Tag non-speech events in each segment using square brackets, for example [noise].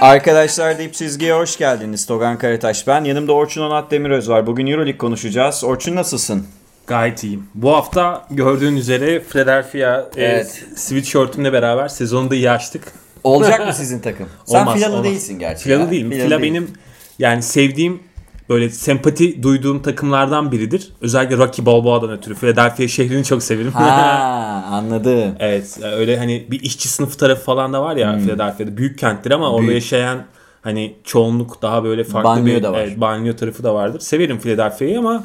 Arkadaşlar Dip Çizgi'ye hoş geldiniz. Togan Karataş ben. Yanımda Orçun Onat Demiröz var. Bugün Euroleague konuşacağız. Orçun nasılsın? Gayet iyiyim. Bu hafta gördüğün üzere Philadelphia Evet. e, sweatshirtimle beraber sezonu da iyi açtık. Olacak mı sizin takım? [laughs] Sen Olmaz, filalı olmaz. değilsin gerçi. Filalı ya. değilim. Filalı Fila değil. benim yani sevdiğim böyle sempati duyduğum takımlardan biridir. Özellikle Rocky Balboa'dan ötürü. Philadelphia şehrini çok severim. Ha [laughs] anladım. evet öyle hani bir işçi sınıfı tarafı falan da var ya Philadelphia'da. Büyük kenttir ama orada Hmm. Yaşayan hani çoğunluk daha böyle farklı Banliyö bir de var. Evet, banliyö tarafı da vardır. Severim Philadelphia'yı ama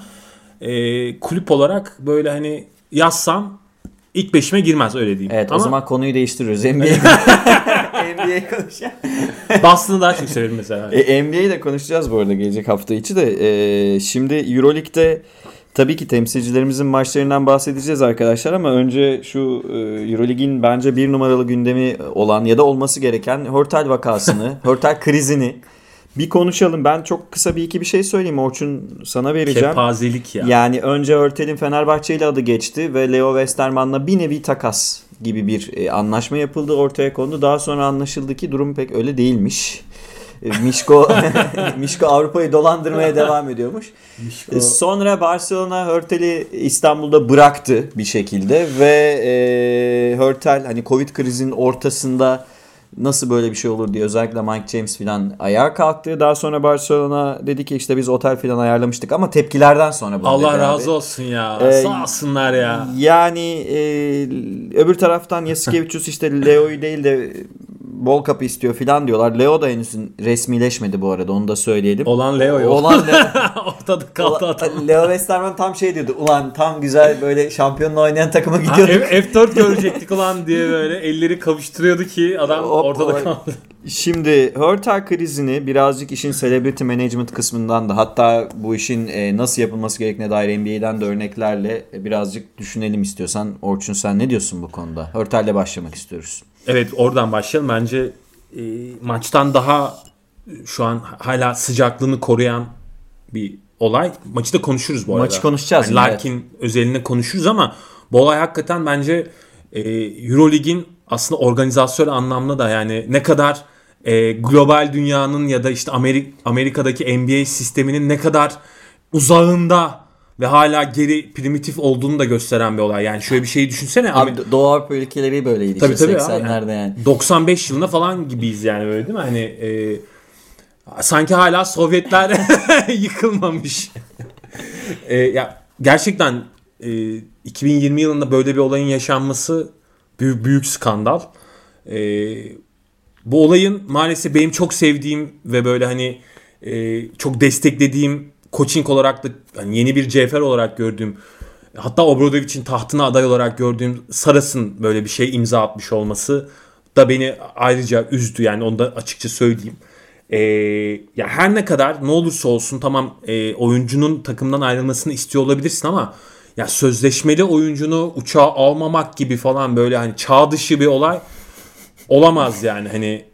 e, kulüp olarak böyle hani yazsam ilk beşime girmez öyle diyeyim. Evet ama o zaman konuyu değiştiriyoruz. NBA NBA konuşacağız. Boston'ı daha çok severim mesela. E, NBA'yi de konuşacağız bu arada gelecek hafta içi de. E, şimdi Euroleague'de tabii ki temsilcilerimizin maçlarından bahsedeceğiz arkadaşlar ama önce şu e, Euroleague'in bence bir numaralı gündemi olan ya da olması gereken Hörtel vakasını, [laughs] Hörtel krizini bir konuşalım. Ben çok kısa bir iki bir şey söyleyeyim Orçun sana vereceğim. Kepazelik ya. Yani önce Örtel'in Fenerbahçe ile adı geçti ve Leo Westerman'la bir nevi takas gibi bir e, anlaşma yapıldı ortaya kondu. Daha sonra anlaşıldı ki durum pek öyle değilmiş. E, Mişko [laughs] Mişko Avrupa'yı dolandırmaya devam ediyormuş. E, Sonra Barcelona Hörtel'i İstanbul'da bıraktı bir şekilde ve e, Hörtel hani Covid krizinin ortasında nasıl böyle bir şey olur diye özellikle Mike James filan ayağa kalktı. Daha sonra Barcelona dedi ki işte biz otel filan ayarlamıştık ama tepkilerden sonra bunu Allah razı abi. olsun ya. Ee, Sağ olsunlar ya. Yani e, öbür taraftan Yasikevicius işte Leo'yu değil de bol kapı istiyor filan diyorlar. Leo da henüz resmileşmedi bu arada onu da söyleyelim. Olan Leo yok. Olan Leo. [laughs] Ortada kaldı adam. Leo Westerman tam şey diyordu. Ulan tam güzel böyle şampiyonla oynayan takıma Ha, gidiyorduk. F- F4 görecektik ulan diye böyle elleri kavuşturuyordu ki adam Hop, ortada olay. kaldı. Şimdi Hörtel krizini birazcık işin celebrity management kısmından da hatta bu işin e, nasıl yapılması gerektiğine dair NBA'den de örneklerle birazcık düşünelim istiyorsan. Orçun sen ne diyorsun bu konuda? Hörtel'le başlamak istiyoruz. Evet oradan başlayalım. Bence e, maçtan daha e, şu an hala sıcaklığını koruyan bir olay. Maçı da konuşuruz bu arada. Maçı konuşacağız Yani Larkin özelinde konuşuruz ama bu olay hakikaten bence e, Eurolig'in aslında organizasyon anlamda da yani ne kadar e, global dünyanın ya da işte Amerik Amerika'daki NBA sisteminin ne kadar uzağında ve hala geri primitif olduğunu da gösteren bir olay. Yani şöyle bir şeyi düşünsene. Abi Amer- Doğu Avrupa ülkeleri böyleydi Tabii işte tabii abi. 80'lerde yani. 95 yılında falan gibiyiz yani böyle değil mi? Hani e, sanki hala Sovyetler [laughs] yıkılmamış. E, ya gerçekten e, 2020 yılında böyle bir olayın yaşanması büyük, büyük skandal. E, bu olayın maalesef benim çok sevdiğim ve böyle hani e, çok desteklediğim coaching olarak da hani yeni bir cevher olarak gördüğüm hatta Obradovic'in tahtına aday olarak gördüğüm Saras'ın böyle bir şey imza atmış olması da beni ayrıca üzdü yani onu da açıkça söyleyeyim. E, ya her ne kadar ne olursa olsun tamam e, oyuncunun takımdan ayrılmasını istiyor olabilirsin ama ya sözleşmeli oyuncunu uçağa almamak gibi falan böyle hani çağ dışı bir olay olamaz yani hani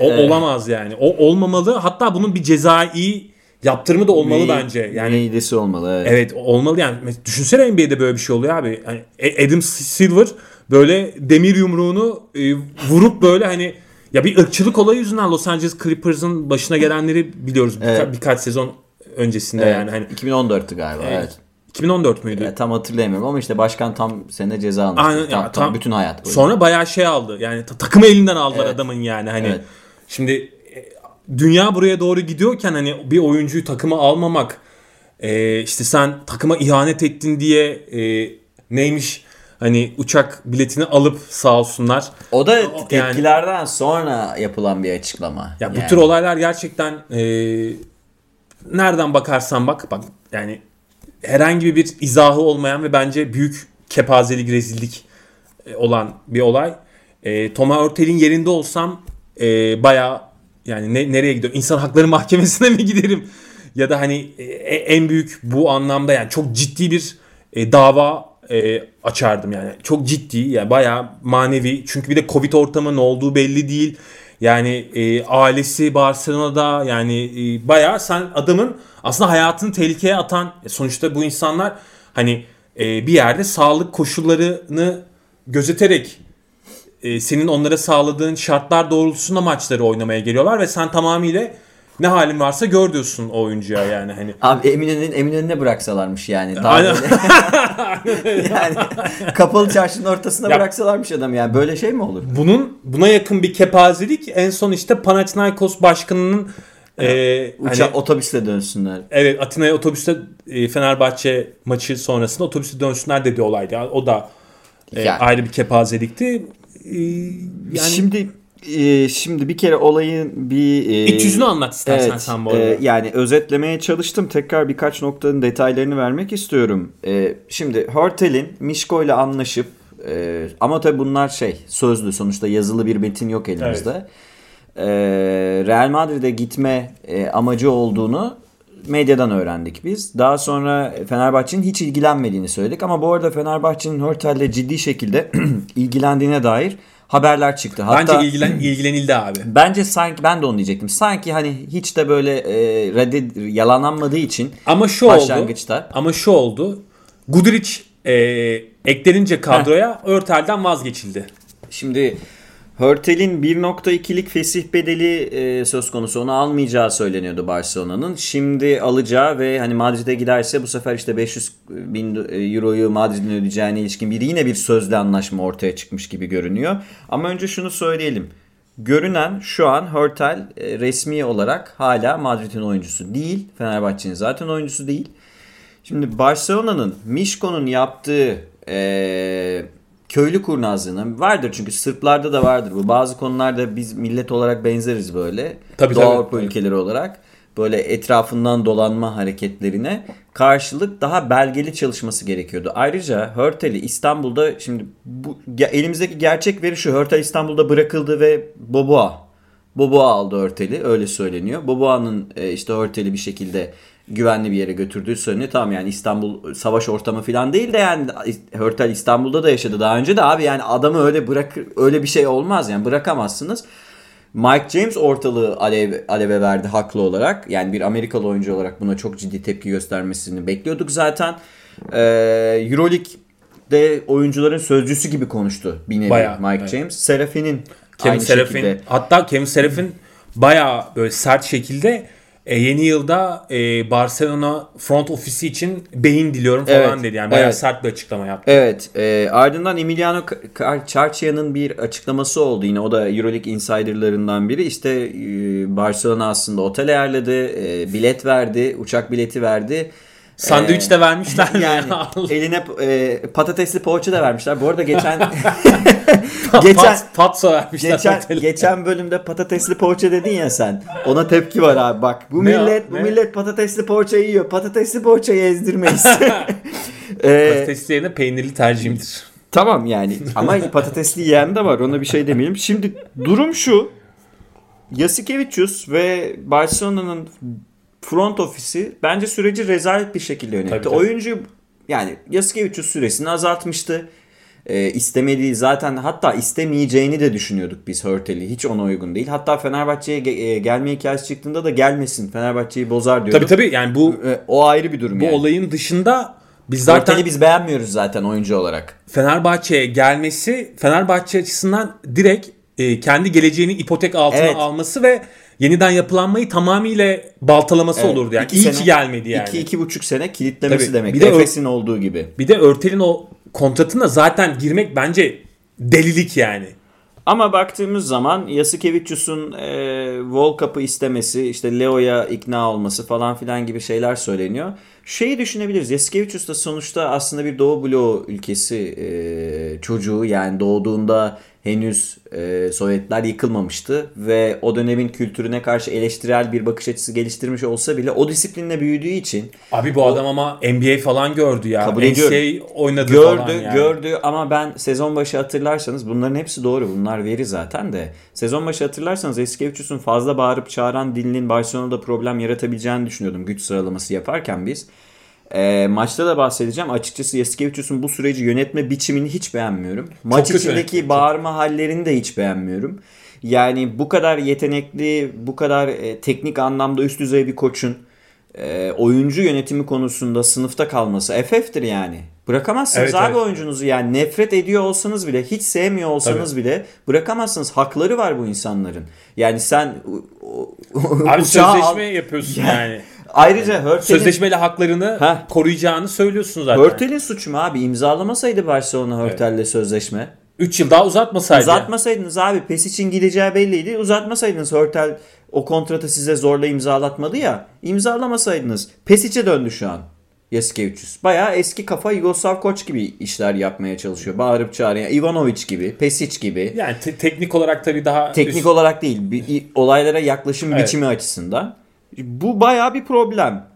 o olamaz yani. O olmamalı. Hatta bunun bir cezai yaptırımı da olmalı Bir- bence. Yani Neydi olmalı evet. evet olmalı yani. Düşünsene NBA'de böyle bir şey oluyor abi. Hani E- Adam Silver böyle demir yumruğunu e, vurup böyle hani ya bir ırkçılık olayı yüzünden Los Angeles Clippers'ın başına gelenleri biliyoruz birka- Evet. birkaç sezon öncesinde Evet, yani hani 2014'tü galiba evet. 2014 müydü? Ya, tam hatırlayamıyorum ama işte başkan tam sene ceza almıştı. Aynen, tam, ya, tam tam- bütün hayat boyunca. Sonra bayağı şey aldı. Yani ta- takımı elinden aldılar Evet. adamın yani hani. Evet. Şimdi dünya buraya doğru gidiyorken hani bir oyuncuyu takıma almamak e, işte sen takıma ihanet ettin diye e, neymiş hani uçak biletini alıp sağ olsunlar. O da O- tepkilerden sonra yapılan bir açıklama. Ya bu Yani. tür olaylar gerçekten e, nereden bakarsan bak bak yani herhangi bir izahı olmayan ve bence büyük kepazelik, rezillik e, olan bir olay. E, Toma Örtel'in yerinde olsam e, bayağı yani ne, nereye gidiyor? İnsan Hakları [laughs] Mahkemesi'ne mi giderim? Ya da hani e, en büyük bu anlamda yani çok ciddi bir e, dava e, açardım yani. Çok ciddi yani bayağı manevi. Çünkü bir de Covid ortamı ne olduğu belli değil. Yani e, ailesi Barcelona'da yani e, bayağı sen adamın aslında hayatını tehlikeye atan e, sonuçta bu insanlar hani e, bir yerde sağlık koşullarını gözeterek e, senin onlara sağladığın şartlar doğrultusunda maçları oynamaya geliyorlar ve sen tamamıyla ne halin varsa gör diyorsun o oyuncuya yani hani. Abi Eminönü'nün Eminönü'ne bıraksalarmış yani. Daha Aynen. böyle- [laughs] yani kapalı çarşının ortasına Ya- bıraksalarmış adam yani. Böyle şey mi olur? Bunun buna yakın bir kepazelik en son işte Panathinaikos başkanının e, Uça hani, otobüsle dönsünler. evet Atina'ya otobüste e, Fenerbahçe maçı sonrasında otobüste dönsünler dediği olaydı. Yani o da e, Yani. ayrı bir kepazelikti. E, yani Şimdi e, şimdi bir kere olayın bir e, iç yüzünü anlat istersen Evet, sen bu arada. e, yani özetlemeye çalıştım. Tekrar birkaç noktanın detaylarını vermek istiyorum. E, şimdi Hörtel'in Mişko ile anlaşıp e, ama tabii bunlar şey sözlü sonuçta yazılı bir metin yok elimizde. E, Real Madrid'e gitme e, amacı olduğunu medyadan öğrendik biz. Daha sonra Fenerbahçe'nin hiç ilgilenmediğini söyledik ama bu arada Fenerbahçe'nin Hörtel'le ciddi şekilde [clears throat] ilgilendiğine dair haberler çıktı. Hatta Bence ilgilen, ilgilenildi abi. Bence sanki ben de onu diyecektim. Sanki hani hiç de böyle e, reddet, yalanlanmadığı için Ama şu oldu. başlangıçta Ama şu oldu. Guduric e, eklenince kadroya Örtel'den vazgeçildi. şimdi Hörtel'in 1.2'lik fesih bedeli e, söz konusu. Onu almayacağı söyleniyordu Barcelona'nın. Şimdi alacağı ve hani Madrid'e giderse bu sefer işte 500 bin euroyu Madrid'in ödeyeceğine ilişkin bir yine bir sözlü anlaşma ortaya çıkmış gibi görünüyor. Ama önce şunu söyleyelim. Görünen şu an Hörtel e, resmi olarak hala Madrid'in oyuncusu değil. Fenerbahçe'nin zaten oyuncusu değil. Şimdi Barcelona'nın Mişko'nun yaptığı eee, köylü kurnazlığına vardır çünkü Sırplarda da vardır bu. Bazı konularda biz millet olarak benzeriz böyle. Tabii, Doğu tabii. Avrupa ülkeleri olarak böyle etrafından dolanma hareketlerine karşılık daha belgeli çalışması gerekiyordu. Ayrıca Hörtel'i İstanbul'da şimdi bu elimizdeki gerçek veri şu. Hörtel İstanbul'da bırakıldı ve Boboa Boboa aldı Örtel'i öyle söyleniyor. Boboa'nın e, işte Örtel'i bir şekilde güvenli bir yere götürdüğü söyleniyor. Tamam yani İstanbul savaş ortamı falan değil de yani Hörtel İstanbul'da da yaşadı daha önce de abi yani adamı öyle bırak öyle bir şey olmaz yani bırakamazsınız. Mike James ortalığı alev, aleve verdi haklı olarak. Yani bir Amerikalı oyuncu olarak buna çok ciddi tepki göstermesini bekliyorduk zaten. Ee, Euroleague'de oyuncuların sözcüsü gibi konuştu bir nevi Bayağı, Mike evet. James. Serafin'in Kevin Serafin şekilde. hatta Kevin Serafin bayağı böyle sert şekilde e, yeni yılda e, Barcelona front ofisi için beyin diliyorum falan Evet, dedi. Yani bayağı evet. sert bir açıklama yaptı. Evet. e, ardından Emiliano Çarçia'nın bir açıklaması oldu yine. O da Euroleague insiderlarından biri. İşte e, Barcelona aslında otel ayarladı, e, bilet verdi, uçak bileti verdi. Sandviç E, de vermişler mi? [laughs] [laughs] yani ya? eline e, patatesli poğaça da vermişler. Bu arada geçen [laughs] geçen patso vermişler. geçen geçen bölümde patatesli poğaça dedin ya sen. Ona tepki var abi bak. Bu Ne o? millet bu Ne? millet patatesli poğaça yiyor. Patatesli poğaçayı ezdirmeyiz. [laughs] E, Patates yerine peynirli tercihimdir. Tamam yani [laughs] ama patatesli yiyen de var ona bir şey demeyelim. Şimdi durum şu. Yasikevicius ve Barcelona'nın front ofisi bence süreci rezalet bir şekilde yönetti. Tabii, tabii. Oyuncu yani Yasikevicius süresini azaltmıştı. Ee, istemediği zaten hatta istemeyeceğini de düşünüyorduk biz Hörtel'i. Hiç ona uygun değil. Hatta Fenerbahçe'ye ge- e, gelme hikayesi çıktığında da gelmesin. Fenerbahçe'yi bozar Tabii diyorduk. tabii yani bu Ee, O ayrı bir durum bu yani. olayın dışında biz zaten Hörtel'i biz beğenmiyoruz zaten oyuncu olarak. Fenerbahçe'ye gelmesi Fenerbahçe açısından direkt e, kendi geleceğini ipotek altına Evet. alması ve yeniden yapılanmayı tamamıyla baltalaması Evet, olurdu yani. iki İyi sene- ki gelmedi yani. İki, iki buçuk sene kilitlemesi Tabii. demek. Bir de Efes'in olduğu gibi. Bir de Örtel'in o kontratına zaten girmek bence delilik yani. Ama baktığımız zaman Yasikevicius'un e, World Cup'ı istemesi, işte Leo'ya ikna olması falan filan gibi şeyler söyleniyor. Şeyi düşünebiliriz. Yasikevicius da sonuçta aslında bir Doğu bloğu ülkesi e, çocuğu. Yani doğduğunda henüz e, Sovyetler yıkılmamıştı ve o dönemin kültürüne karşı eleştirel bir bakış açısı geliştirmiş olsa bile o disiplinle büyüdüğü için Abi bu adam ama NBA falan gördü ya. Kabul ediyorum. oynadı gördü falan yani. gördü ama ben sezon başı hatırlarsanız bunların hepsi doğru bunlar veri zaten de sezon başı hatırlarsanız Eskevicius'un fazla bağırıp çağıran dilinin Barcelona'da problem yaratabileceğini düşünüyordum güç sıralaması yaparken biz. Ee, maçta da bahsedeceğim. Açıkçası Eskevicius'un bu süreci yönetme biçimini hiç beğenmiyorum. Maç kötü içindeki yönetti, çok. bağırma hallerini de hiç beğenmiyorum. Yani bu kadar yetenekli, bu kadar e, teknik anlamda üst düzey bir koçun e, oyuncu yönetimi konusunda sınıfta kalması FF'tir yani. Bırakamazsınız Evet, abi evet. oyuncunuzu yani nefret ediyor olsanız bile hiç sevmiyor olsanız bile bırakamazsınız. Hakları var bu insanların. Yani sen Abi uçağı al- sözleşme yapıyorsun yani. Ayrıca Hörtel'in Sözleşmeyle haklarını Heh. koruyacağını söylüyorsun zaten. Hörtel'in suçu mu abi? İmzalamasaydı Barcelona Hörtel'le sözleşme. 3 yıl daha uzatmasaydı. Uzatmasaydınız abi PES için gideceği belliydi. Uzatmasaydınız Hörtel o kontratı size zorla imzalatmadı ya. İmzalamasaydınız. PESic'e döndü şu an. Yasikevicius. Bayağı eski kafa Yugoslav koç gibi işler yapmaya çalışıyor. Bağırıp çağırıyor. Ivanovic gibi, Pesic gibi. Yani te- teknik olarak tabii daha Teknik üst- olarak değil, bir, olaylara yaklaşım Evet. biçimi açısından. Bu bayağı bir problem.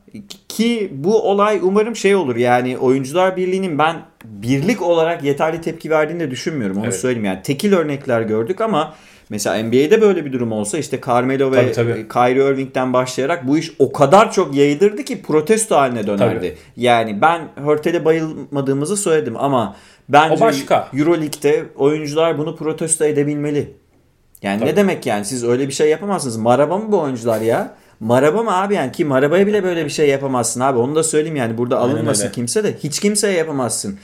Ki bu olay umarım şey olur yani oyuncular birliğinin ben birlik olarak yeterli tepki verdiğini de düşünmüyorum onu Evet. söyleyeyim yani tekil örnekler gördük ama mesela NBA'de böyle bir durum olsa işte Carmelo ve Tabii, tabii. Kyrie Irving'den başlayarak bu iş o kadar çok yayılırdı ki protesto haline dönerdi. Tabii. Yani ben Hörtel'e bayılmadığımızı söyledim ama bence O başka. Euroleague'de oyuncular bunu protesto edebilmeli. Yani Tabii. ne demek yani siz öyle bir şey yapamazsınız. Maraba mı bu oyuncular ya? Maraba mı abi yani ki Maraba'ya bile böyle bir şey yapamazsın abi. Onu da söyleyeyim yani burada alınmasın kimse de hiç kimseye yapamazsın.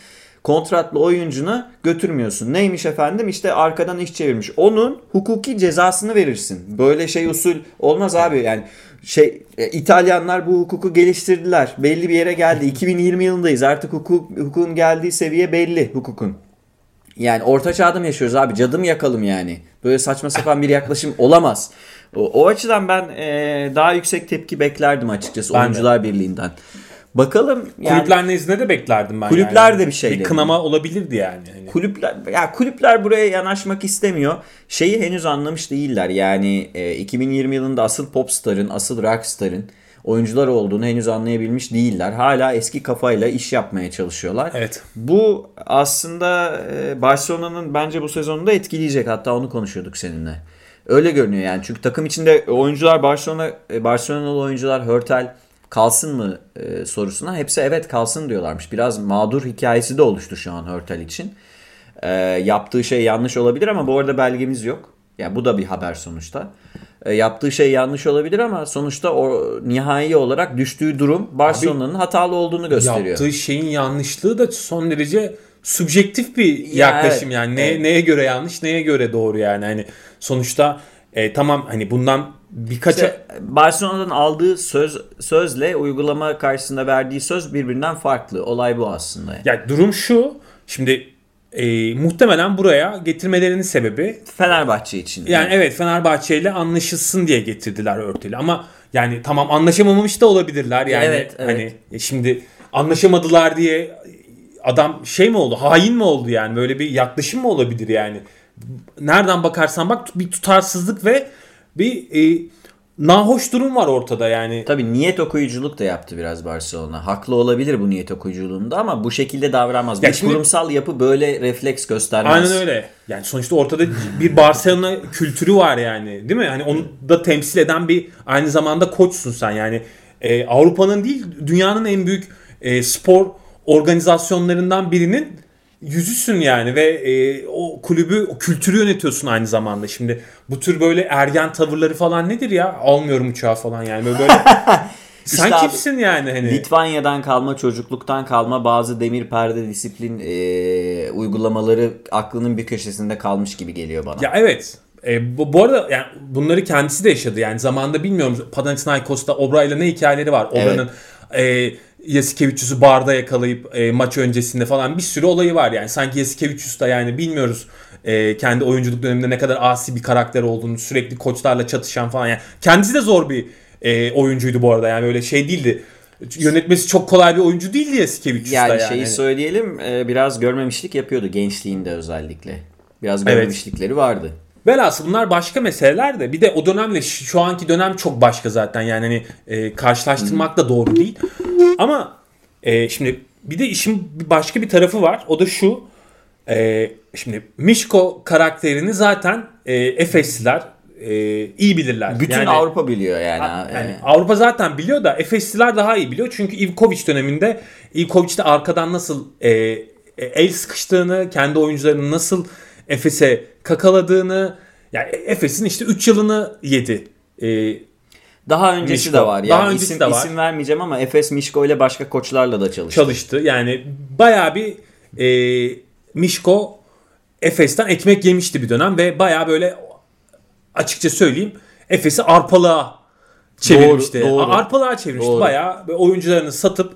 Kontratlı oyuncunu götürmüyorsun. Neymiş efendim işte arkadan iş çevirmiş. Onun hukuki cezasını verirsin. Böyle şey usul olmaz abi yani şey e, İtalyanlar bu hukuku geliştirdiler. Belli bir yere geldi. [laughs] 2020 yılındayız. Artık hukuk, hukukun geldiği seviye belli hukukun. Yani orta çağda mı yaşıyoruz abi? Cadı mı yakalım yani? Böyle saçma sapan bir yaklaşım olamaz. O, o açıdan ben e, daha yüksek tepki beklerdim açıkçası Ben de. Oyuncular Birliği'nden. Bakalım yani Kulüpler nezdinde de beklerdim ben. Kulüpler yani. de bir şey Bir kınama olabilirdi yani. Hani. kulüpler ya kulüpler buraya yanaşmak istemiyor. Şeyi henüz anlamış değiller. Yani e, 2020 yılında asıl popstarın, asıl rockstarın oyuncular olduğunu henüz anlayabilmiş değiller. Hala eski kafayla iş yapmaya çalışıyorlar. Evet. Bu aslında e, Barcelona'nın bence bu sezonunda etkileyecek. Hatta onu konuşuyorduk seninle. Öyle görünüyor yani. Çünkü takım içinde oyuncular Barcelona e, Barcelona'lı oyuncular Hörtel kalsın mı e, sorusuna hepsi evet kalsın diyorlarmış. Biraz mağdur hikayesi de oluştu şu an Hörtel için. E, yaptığı şey yanlış olabilir ama bu arada belgemiz yok. Yani bu da bir haber sonuçta. E, yaptığı şey yanlış olabilir ama sonuçta o nihai olarak düştüğü durum Barcelona'nın hatalı olduğunu gösteriyor. Yaptığı şeyin yanlışlığı da son derece subjektif bir Ya yaklaşım evet, yani. Ne, evet. Neye göre yanlış, neye göre doğru yani. Hani sonuçta e, tamam hani bundan birkaç İşte Barcelona'dan aldığı söz sözle uygulama karşısında verdiği söz birbirinden farklı. Olay bu aslında. ya durum şu. Şimdi e, muhtemelen buraya getirmelerinin sebebi Fenerbahçe için. Yani evet Fenerbahçe ile anlaşılsın diye getirdiler örtülü ama yani tamam anlaşamamış da olabilirler yani Evet, evet. hani e, şimdi anlaşamadılar diye adam şey mi oldu hain mi oldu yani böyle bir yaklaşım mı olabilir yani nereden bakarsan bak bir tutarsızlık ve bir e, nahoş durum var ortada yani Tabii niyet okuyuculuk da yaptı biraz Barcelona. Haklı olabilir bu niyet okuyuculuğunda ama bu şekilde davranmaz. Ya bir şimdi- kurumsal yapı böyle refleks göstermez. Aynen öyle. Yani sonuçta ortada bir Barcelona kültürü var yani. Değil mi? Hani onu da temsil eden bir aynı zamanda koçsun sen. Yani e, Avrupa'nın değil dünyanın en büyük e, spor organizasyonlarından birinin yüzüsün yani ve e, o kulübü, o kültürü yönetiyorsun aynı zamanda. Şimdi bu tür böyle ergen tavırları falan nedir ya? Almıyorum uçağı falan yani böyle. böyle. [laughs] sen İşte abi, kimsin yani hani? Litvanya'dan kalma, çocukluktan kalma bazı demir perde disiplin e, uygulamaları aklının bir köşesinde kalmış gibi geliyor bana. Ya evet. E, bu, bu arada yani bunları kendisi de yaşadı. Yani zamanında bilmiyorum Panathinaikos'ta Obra'yla ne hikayeleri var. Obra'nın e, Yasikevicius'u barda yakalayıp e, maç öncesinde falan bir sürü olayı var yani. Sanki Yasikevicius da yani bilmiyoruz e, kendi oyunculuk döneminde ne kadar asi bir karakter olduğunu, sürekli koçlarla çatışan falan yani. Kendisi de zor bir e, oyuncuydu bu arada yani böyle şey değildi. Yönetmesi çok kolay bir oyuncu değildi Yasikevicius Yani, yani. şeyi Hani- söyleyelim e, biraz görmemişlik yapıyordu gençliğinde özellikle. Biraz görmemişlikleri vardı. Velhasıl bunlar başka meseleler de bir de o dönemle şu anki dönem çok başka zaten yani hani e, karşılaştırmak da doğru değil. Ama e, şimdi bir de işin başka bir tarafı var o da şu e, şimdi Mişko karakterini zaten e, Efesliler e, iyi bilirler. Bütün Yani- Avrupa biliyor yani. yani E, Avrupa zaten biliyor da Efesliler daha iyi biliyor. Çünkü Ivkovic döneminde Ivkovic de arkadan nasıl e, e, el sıkıştığını, kendi oyuncularını nasıl Efes'e kakaladığını yani Efes'in işte 3 yılını yedi. E, Daha öncesi Mişko. de var. Yani Daha öncesi isim, de var. isim vermeyeceğim ama Efes Mişko ile başka koçlarla da çalıştı. çalıştı. Yani bayağı bir e, Mişko Efes'ten ekmek yemişti bir dönem ve bayağı böyle açıkça söyleyeyim Efes'i arpalığa çevirmişti. Doğru, doğru. Arpalığa çevirmişti. Doğru. Bayağı oyuncularını satıp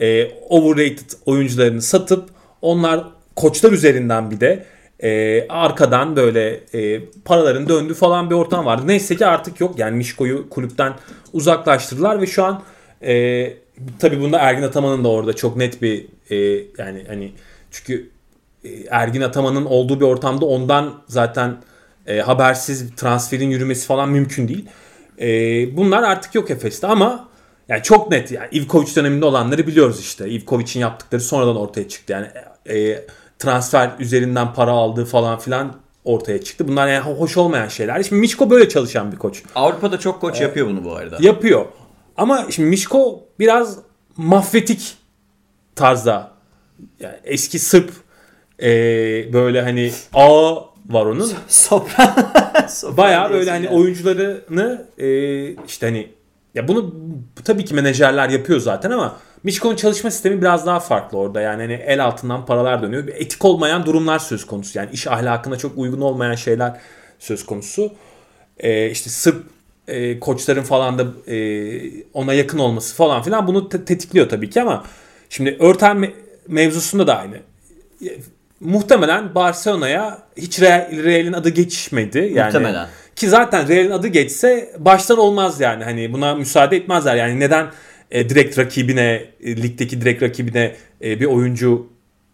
e, overrated oyuncularını satıp onlar koçlar üzerinden bir de e, arkadan böyle e, paraların döndü falan bir ortam vardı. Neyse ki artık yok. Yani Mişko'yu kulüpten uzaklaştırdılar ve şu an e, tabii bunda Ergin Ataman'ın da orada çok net bir e, yani hani çünkü e, Ergin Ataman'ın olduğu bir ortamda ondan zaten e, habersiz transferin yürümesi falan mümkün değil. E, bunlar artık yok Efes'te ama yani çok net yani Ivkovic döneminde olanları biliyoruz işte. Ivkovic'in yaptıkları sonradan ortaya çıktı. Yani e, transfer üzerinden para aldığı falan filan ortaya çıktı. Bunlar yani hoş olmayan şeyler. Şimdi Mişko böyle çalışan bir koç. Avrupa'da çok koç yapıyor bunu bu arada. Yapıyor. Ama şimdi Mişko biraz mafyatik tarzda. Yani eski Sırp e, böyle hani ağı var onun. [laughs] Sopran. Bayağı böyle hani yani. oyuncularını e, işte hani ya bunu tabii ki menajerler yapıyor zaten ama Mişko'nun çalışma sistemi biraz daha farklı orada. Yani hani el altından paralar dönüyor. Bir Etik olmayan durumlar söz konusu. Yani iş ahlakına çok uygun olmayan şeyler söz konusu. E, işte Sırp e, koçların falan da e, ona yakın olması falan filan bunu te- tetikliyor tabii ki ama şimdi Örtel me- mevzusunda da aynı. E, Muhtemelen Barcelona'ya hiç Real- Real'in adı geçmedi. Yani, Muhtemelen. Ki zaten Real'in adı geçse baştan olmaz yani. Hani buna müsaade etmezler. Yani neden e, direkt rakibine, e, ligdeki direkt rakibine e, bir oyuncu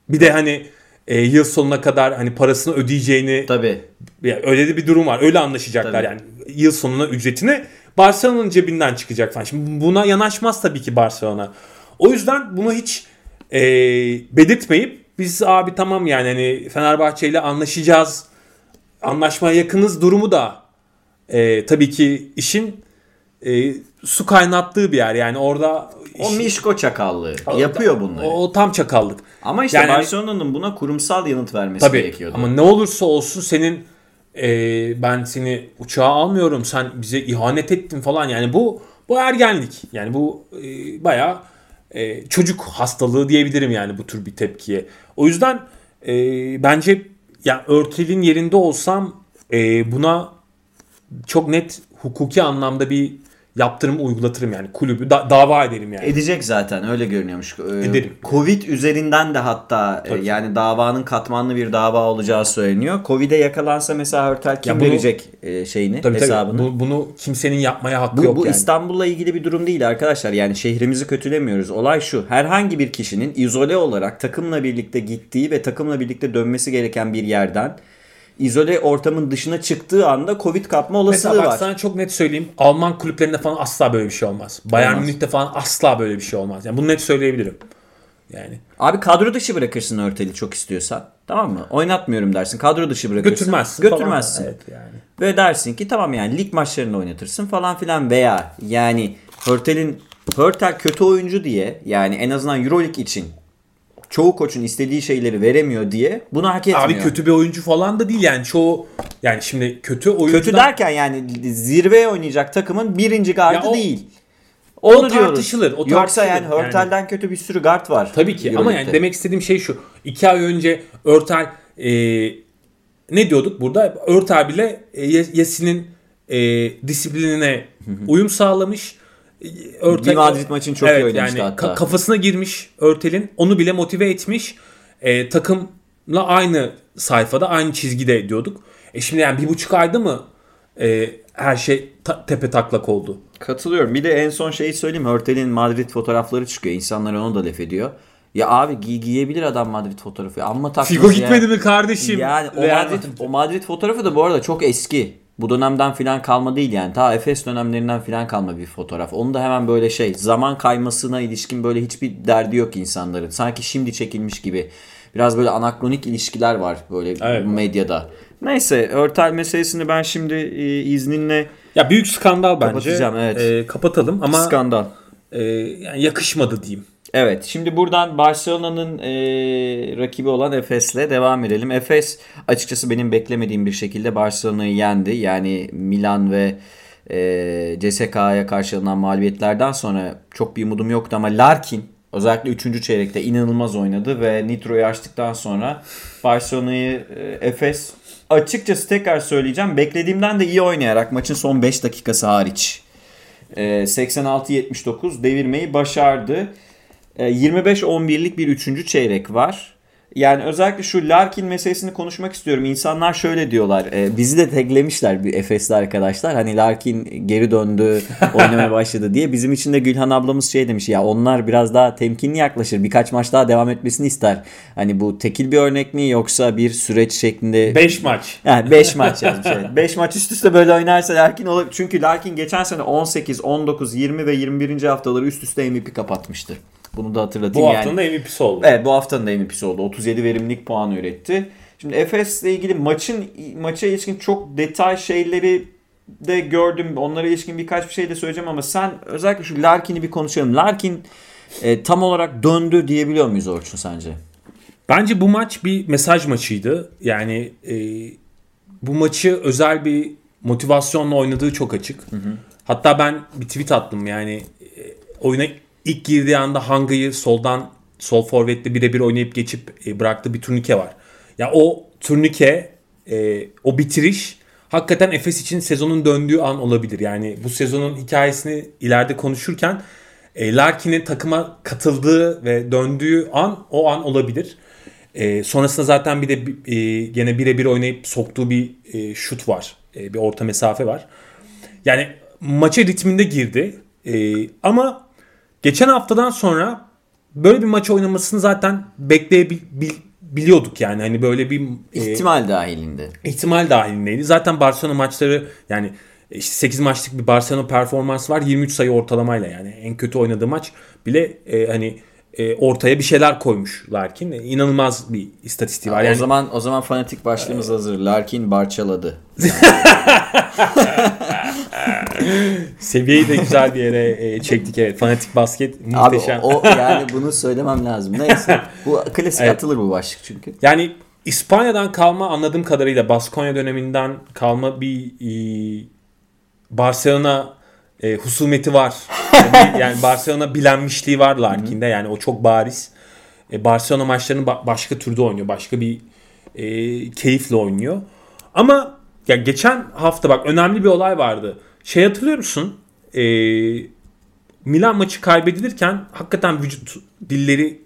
bir de hani e, yıl sonuna kadar hani parasını ödeyeceğini Tabii. ya öyle de bir durum var. Öyle anlaşacaklar Tabii. yani. Yıl sonuna ücretini Barcelona'nın cebinden çıkacak falan. Şimdi buna yanaşmaz tabii ki Barcelona. O yüzden bunu hiç e, belirtmeyip biz abi tamam yani hani Fenerbahçe ile anlaşacağız. Anlaşmaya yakınız durumu da e, tabii ki işin e, su kaynattığı bir yer. Yani orada O iş- Mişko çakallığı. Yapıyor bunları. o, o tam çakallık. Ama işte Yani Barcelona'nın buna kurumsal yanıt vermesi Tabii gerekiyordu. ama ne olursa olsun senin e, ben seni uçağa almıyorum sen bize ihanet ettin falan yani bu bu ergenlik yani bu e, bayağı e, çocuk hastalığı diyebilirim yani bu tür bir tepkiye. O yüzden e, bence ya Örtel'in yerinde olsam e, buna çok net hukuki anlamda bir yaptırım uygulatırım yani kulübü da- dava ederim yani. Edecek zaten öyle görünüyormuş. Ee, Ederim. Covid üzerinden de hatta e, Tabii. yani davanın katmanlı bir dava olacağı söyleniyor. Covid'e yakalansa mesela Hörtel kim Ya bunu- verecek e, şeyini Tabii tabii. hesabını? Bu- bunu kimsenin yapmaya hakkı Bu, yok bu yani. İstanbul'la ilgili bir durum değil arkadaşlar. Yani şehrimizi kötülemiyoruz. Olay şu. Herhangi bir kişinin izole olarak takımla birlikte gittiği ve takımla birlikte dönmesi gereken bir yerden izole ortamın dışına çıktığı anda Covid kapma olasılığı Mesela bak var. sana çok net söyleyeyim. Alman kulüplerinde falan asla böyle bir şey olmaz. Bayern. Münih'te falan asla böyle bir şey olmaz. Yani bunu net söyleyebilirim. Yani Abi kadro dışı bırakırsın Örtel'i çok istiyorsan. Tamam mı? Oynatmıyorum dersin. Kadro dışı bırakırsın. götürmezsin. Götürmezsin. Falan. Evet yani. Ve dersin ki tamam yani lig maçlarını oynatırsın falan filan veya yani Hörtel'in Hörtel kötü oyuncu diye yani en azından Euroleague için çoğu koçun istediği şeyleri veremiyor diye bunu hak etmiyor. Abi kötü bir oyuncu falan da değil yani çoğu yani şimdi kötü oyuncu Kötü derken yani zirveye oynayacak takımın birinci gardı o- değil. o Onu diyoruz. tartışılır, o Yoksa tartışılır. yani Hörtel'den kötü bir sürü guard var. Tabii ki ama yani demek istediğim şey şu. İki ay önce Örtel e, ne diyorduk burada? Örtel bile e, Yasin'in e, disiplinine uyum sağlamış. Örtel, Bir Madrid maçını çok iyi oynamıştı yani hatta. ka- kafasına girmiş Örtel'in. Onu bile motive etmiş. E, takımla aynı sayfada, aynı çizgide diyorduk. E şimdi yani bir buçuk ayda mı e, her şey ta- tepe taklak oldu? Katılıyorum. Bir de en son şeyi söyleyeyim. Hörtel'in Madrid fotoğrafları çıkıyor. İnsanlar onu da laf ediyor. Ya abi giy giyebilir adam Madrid fotoğrafı. Amma takmaz Figo ya. gitmedi mi kardeşim? Yani o Madrid. o Madrid fotoğrafı da bu arada çok eski. Bu dönemden filan kalma değil yani. Ta Efes dönemlerinden filan kalma bir fotoğraf. Onu da hemen böyle şey zaman kaymasına ilişkin böyle hiçbir derdi yok insanların. Sanki şimdi çekilmiş gibi. Biraz böyle anakronik ilişkiler var böyle Evet. medyada. Neyse Örtel meselesini ben şimdi e, izninle Ya büyük skandal bence. Kapatacağım, evet. E, kapatalım ama skandal. e, yani yakışmadı diyeyim. Evet şimdi buradan Barcelona'nın e, rakibi olan Efes'le devam edelim. Efes açıkçası benim beklemediğim bir şekilde Barcelona'yı yendi. Yani Milan ve e, CSK'ya karşı alınan mağlubiyetlerden sonra çok bir umudum yoktu ama Larkin özellikle 3. çeyrekte inanılmaz oynadı ve Nitro'yu açtıktan sonra Barcelona'yı e, Efes açıkçası tekrar söyleyeceğim beklediğimden de iyi oynayarak maçın son 5 dakikası hariç e, 86-79 devirmeyi başardı. E, 25-11'lik bir 3. çeyrek var. Yani özellikle şu Larkin meselesini konuşmak istiyorum. İnsanlar şöyle diyorlar. E, bizi de teklemişler bir Efesli arkadaşlar. Hani Larkin geri döndü, [laughs] oynamaya başladı diye. Bizim için de Gülhan ablamız şey demiş. Ya onlar biraz daha temkinli yaklaşır. Birkaç maç daha devam etmesini ister. Hani bu tekil bir örnek mi yoksa bir süreç şeklinde 5 maç. [laughs] yani 5 maç [laughs] yazmış. 5 maç üst üste böyle oynarsa Larkin olur. Çünkü Larkin geçen sene 18, 19, 20 ve 21. haftaları üst üste MVP kapatmıştı. Bunu da hatırlatayım Bu yani. haftanın da MVP'si oldu. Evet bu haftanın da MVP'si oldu. 37 verimlilik puanı üretti. Şimdi Efes'le ilgili maçın maça ilişkin çok detay şeyleri de gördüm. Onlara ilişkin birkaç bir şey de söyleyeceğim ama sen özellikle şu Larkin'i bir konuşalım. Larkin e, tam olarak döndü diyebiliyor muyuz Orçun sence? Bence bu maç bir mesaj maçıydı. Yani e, bu maçı özel bir motivasyonla oynadığı çok açık. Hatta ben bir tweet attım yani e, oyuna ilk girdiği anda Hanga'yı soldan sol forvetle birebir oynayıp geçip e, bıraktığı bir turnike var. Ya o turnike e, o bitiriş hakikaten Efes için sezonun döndüğü an olabilir. Yani bu sezonun hikayesini ileride konuşurken e, Larkin'in takıma katıldığı ve döndüğü an o an olabilir. E, sonrasında zaten bir de e, gene birebir oynayıp soktuğu bir şut var. Bir orta mesafe var. Yani maça ritminde girdi. Ama geçen haftadan sonra böyle bir maç oynamasını zaten bekleyebiliyorduk yani. Hani böyle bir e, İhtimal dahilinde. ihtimal dahilindeydi. Zaten Barcelona maçları yani işte 8 maçlık bir Barcelona performans var. 23 sayı ortalamayla yani en kötü oynadığı maç bile e, hani e, ortaya bir şeyler koymuş Larkin. E, inanılmaz bir istatistiği var. O Yani zaman o zaman fanatik başlığımız hazır. Larkin barçaladı. [laughs] seviyeyi de güzel bir yere e, çektik evet. Fanatik basket Abi muhteşem. o yani bunu söylemem lazım. Neyse. Bu klasik Evet. atılır bu başlık çünkü. Yani İspanya'dan kalma anladığım kadarıyla Baskonya döneminden kalma bir e, Barcelona e, husumeti var. Yani, yani Barcelona bilenmişliği var Larkin'de. Yani o çok bariz. E, Barcelona maçlarını ba- başka türde oynuyor. Başka bir e, keyifle oynuyor. Ama ya geçen hafta bak önemli bir olay vardı. Şey hatırlıyor musun? E, Milan maçı kaybedilirken hakikaten vücut dilleri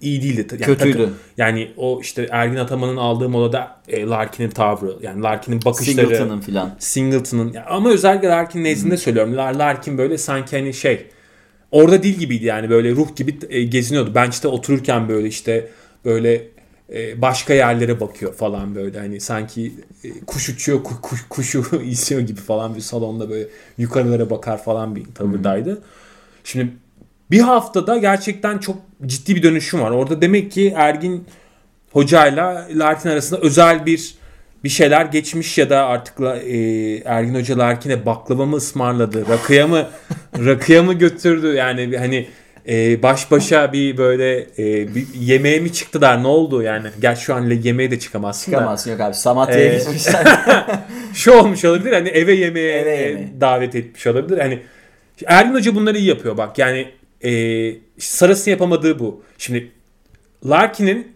iyi değildi. Yani Kötüydü. takım- yani o işte Ergin Ataman'ın aldığı molada e, Larkin'in tavrı, yani Larkin'in bakışları, Singleton'ın filan. Singleton'ın ama özellikle Larkin nezdinde söylüyorum. Lar- Larkin böyle sanki hani şey orada dil gibiydi yani böyle ruh gibi e, geziniyordu. Bench'te otururken böyle işte böyle başka yerlere bakıyor falan böyle hani sanki e, kuş uçuyor ku- kuş, kuşu [laughs] izliyor gibi falan bir salonda böyle yukarılara bakar falan bir tavırdaydı. Şimdi bir haftada gerçekten çok ciddi bir dönüşüm var. Orada demek ki Ergin hocayla Larkin arasında özel bir bir şeyler geçmiş ya da artık e, Ergin Hoca Larkin'e baklava mı ısmarladı, rakıya mı [laughs] rakıya mı götürdü yani hani e, baş başa bir böyle e, bir yemeğe mi çıktılar ne oldu yani gerçi şu an yemeğe de çıkamazsın da Çıkamazsın yok abi. Samatya'ya Ee, gitmişler. [laughs] şu olmuş olabilir hani eve yemeğe Eve e, yemeğe. davet etmiş olabilir hani Ergin Hoca bunları iyi yapıyor bak yani e, Saras'ın yapamadığı bu şimdi Larkin'in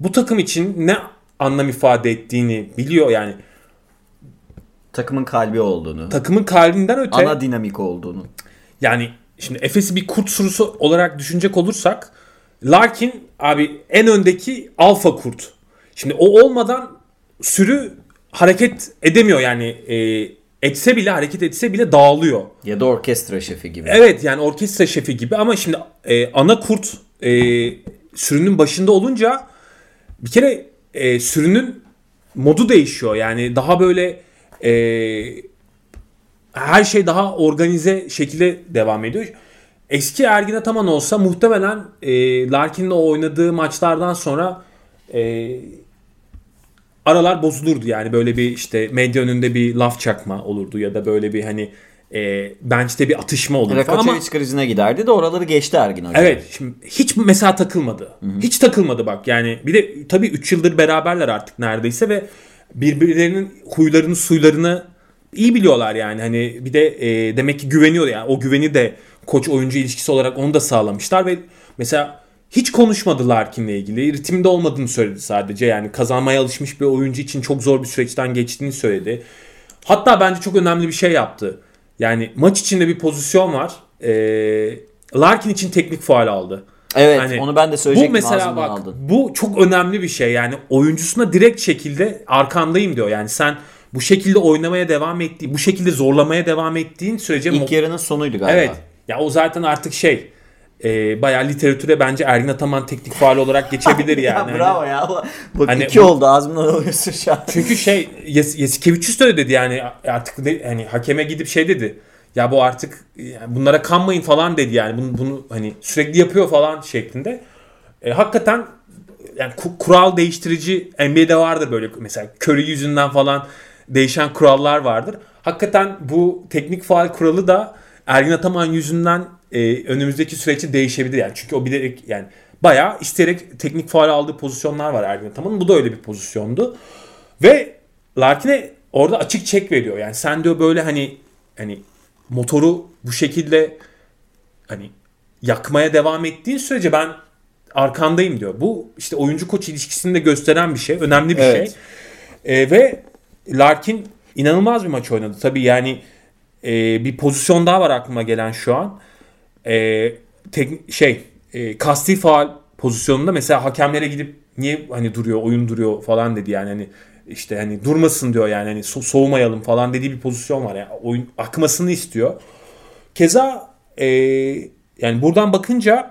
bu takım için ne anlam ifade ettiğini biliyor yani Takımın kalbi olduğunu. takımın kalbinden öte Ana dinamik olduğunu. yani şimdi Efes'i bir kurt sürüsü olarak düşünecek olursak Larkin abi en öndeki alfa kurt. Şimdi o olmadan sürü hareket edemiyor yani e, etse bile hareket etse bile dağılıyor. Ya da orkestra şefi gibi. Evet yani orkestra şefi gibi ama şimdi e, ana kurt e, sürünün başında olunca bir kere e, sürünün modu değişiyor. Yani daha böyle e, her şey daha organize şekilde devam ediyor. Eski Ergin Ataman olsa muhtemelen e, Larkin'le o oynadığı maçlardan sonra e, aralar bozulurdu. Yani böyle bir işte medya önünde bir laf çakma olurdu ya da böyle bir hani e, bench'te bir atışma olurdu falan ama Rakoçevic krizine giderdi de oraları geçti Ergin Hoca. Evet şimdi hiç mesela takılmadı. Hiç takılmadı bak yani bir de tabii 3 yıldır beraberler artık neredeyse ve birbirlerinin huylarını suylarını iyi biliyorlar yani. Hani bir de e, demek ki güveniyor yani. O güveni de koç oyuncu ilişkisi olarak onu da sağlamışlar ve mesela hiç konuşmadı Larkin'le ilgili. Ritimde olmadığını söyledi sadece. Yani kazanmaya alışmış bir oyuncu için çok zor bir süreçten geçtiğini söyledi. Hatta bence çok önemli bir şey yaptı. Yani maç içinde bir pozisyon var. Ee, Larkin için teknik faal aldı. Evet Hani onu ben de Bu söyleyecektim mesela ağzımdan bak aldın. bu çok önemli bir şey. Yani oyuncusuna direkt şekilde arkandayım diyor. Yani sen bu şekilde oynamaya devam ettiğin, bu şekilde zorlamaya devam ettiğin sürece İlk yarının sonuydu galiba. Evet. Ya o zaten artık şey e, bayağı literatüre bence Ergin Ataman teknik faal olarak geçebilir [laughs] yani. ya Hani- bravo ya. Bak Hani iki bu- oldu ağzımdan alıyorsun şu an. [laughs] Çünkü şey Yes, Yesikevicius de dedi yani artık de, hani hakeme gidip şey dedi. Ya bu artık yani bunlara kanmayın falan dedi yani. Bunu, bunu hani sürekli yapıyor falan şeklinde. E, hakikaten yani ku- kural değiştirici NBA'de vardır böyle mesela Curry yüzünden falan değişen kurallar vardır. Hakikaten bu teknik faal kuralı da Ergin Ataman yüzünden e, önümüzdeki süreçte değişebilir yani. Çünkü o bilerek yani bayağı isteyerek teknik faal aldığı pozisyonlar var Ergin Ataman'ın. Bu da öyle bir pozisyondu. Ve Larkin'e orada açık çek veriyor. Yani sen diyor böyle hani hani motoru bu şekilde hani yakmaya devam ettiğin sürece ben arkandayım diyor. Bu işte oyuncu koç ilişkisini de gösteren bir şey. Önemli bir Evet. şey. E, ve Larkin inanılmaz bir maç oynadı. Tabii yani e, bir pozisyon daha var aklıma gelen şu an. E, tek, şey e, kasti faal pozisyonunda mesela hakemlere gidip niye hani duruyor oyun duruyor falan dedi yani hani işte hani durmasın diyor yani hani so- soğumayalım falan dediği bir pozisyon var yani oyun akmasını istiyor. Keza e, yani buradan bakınca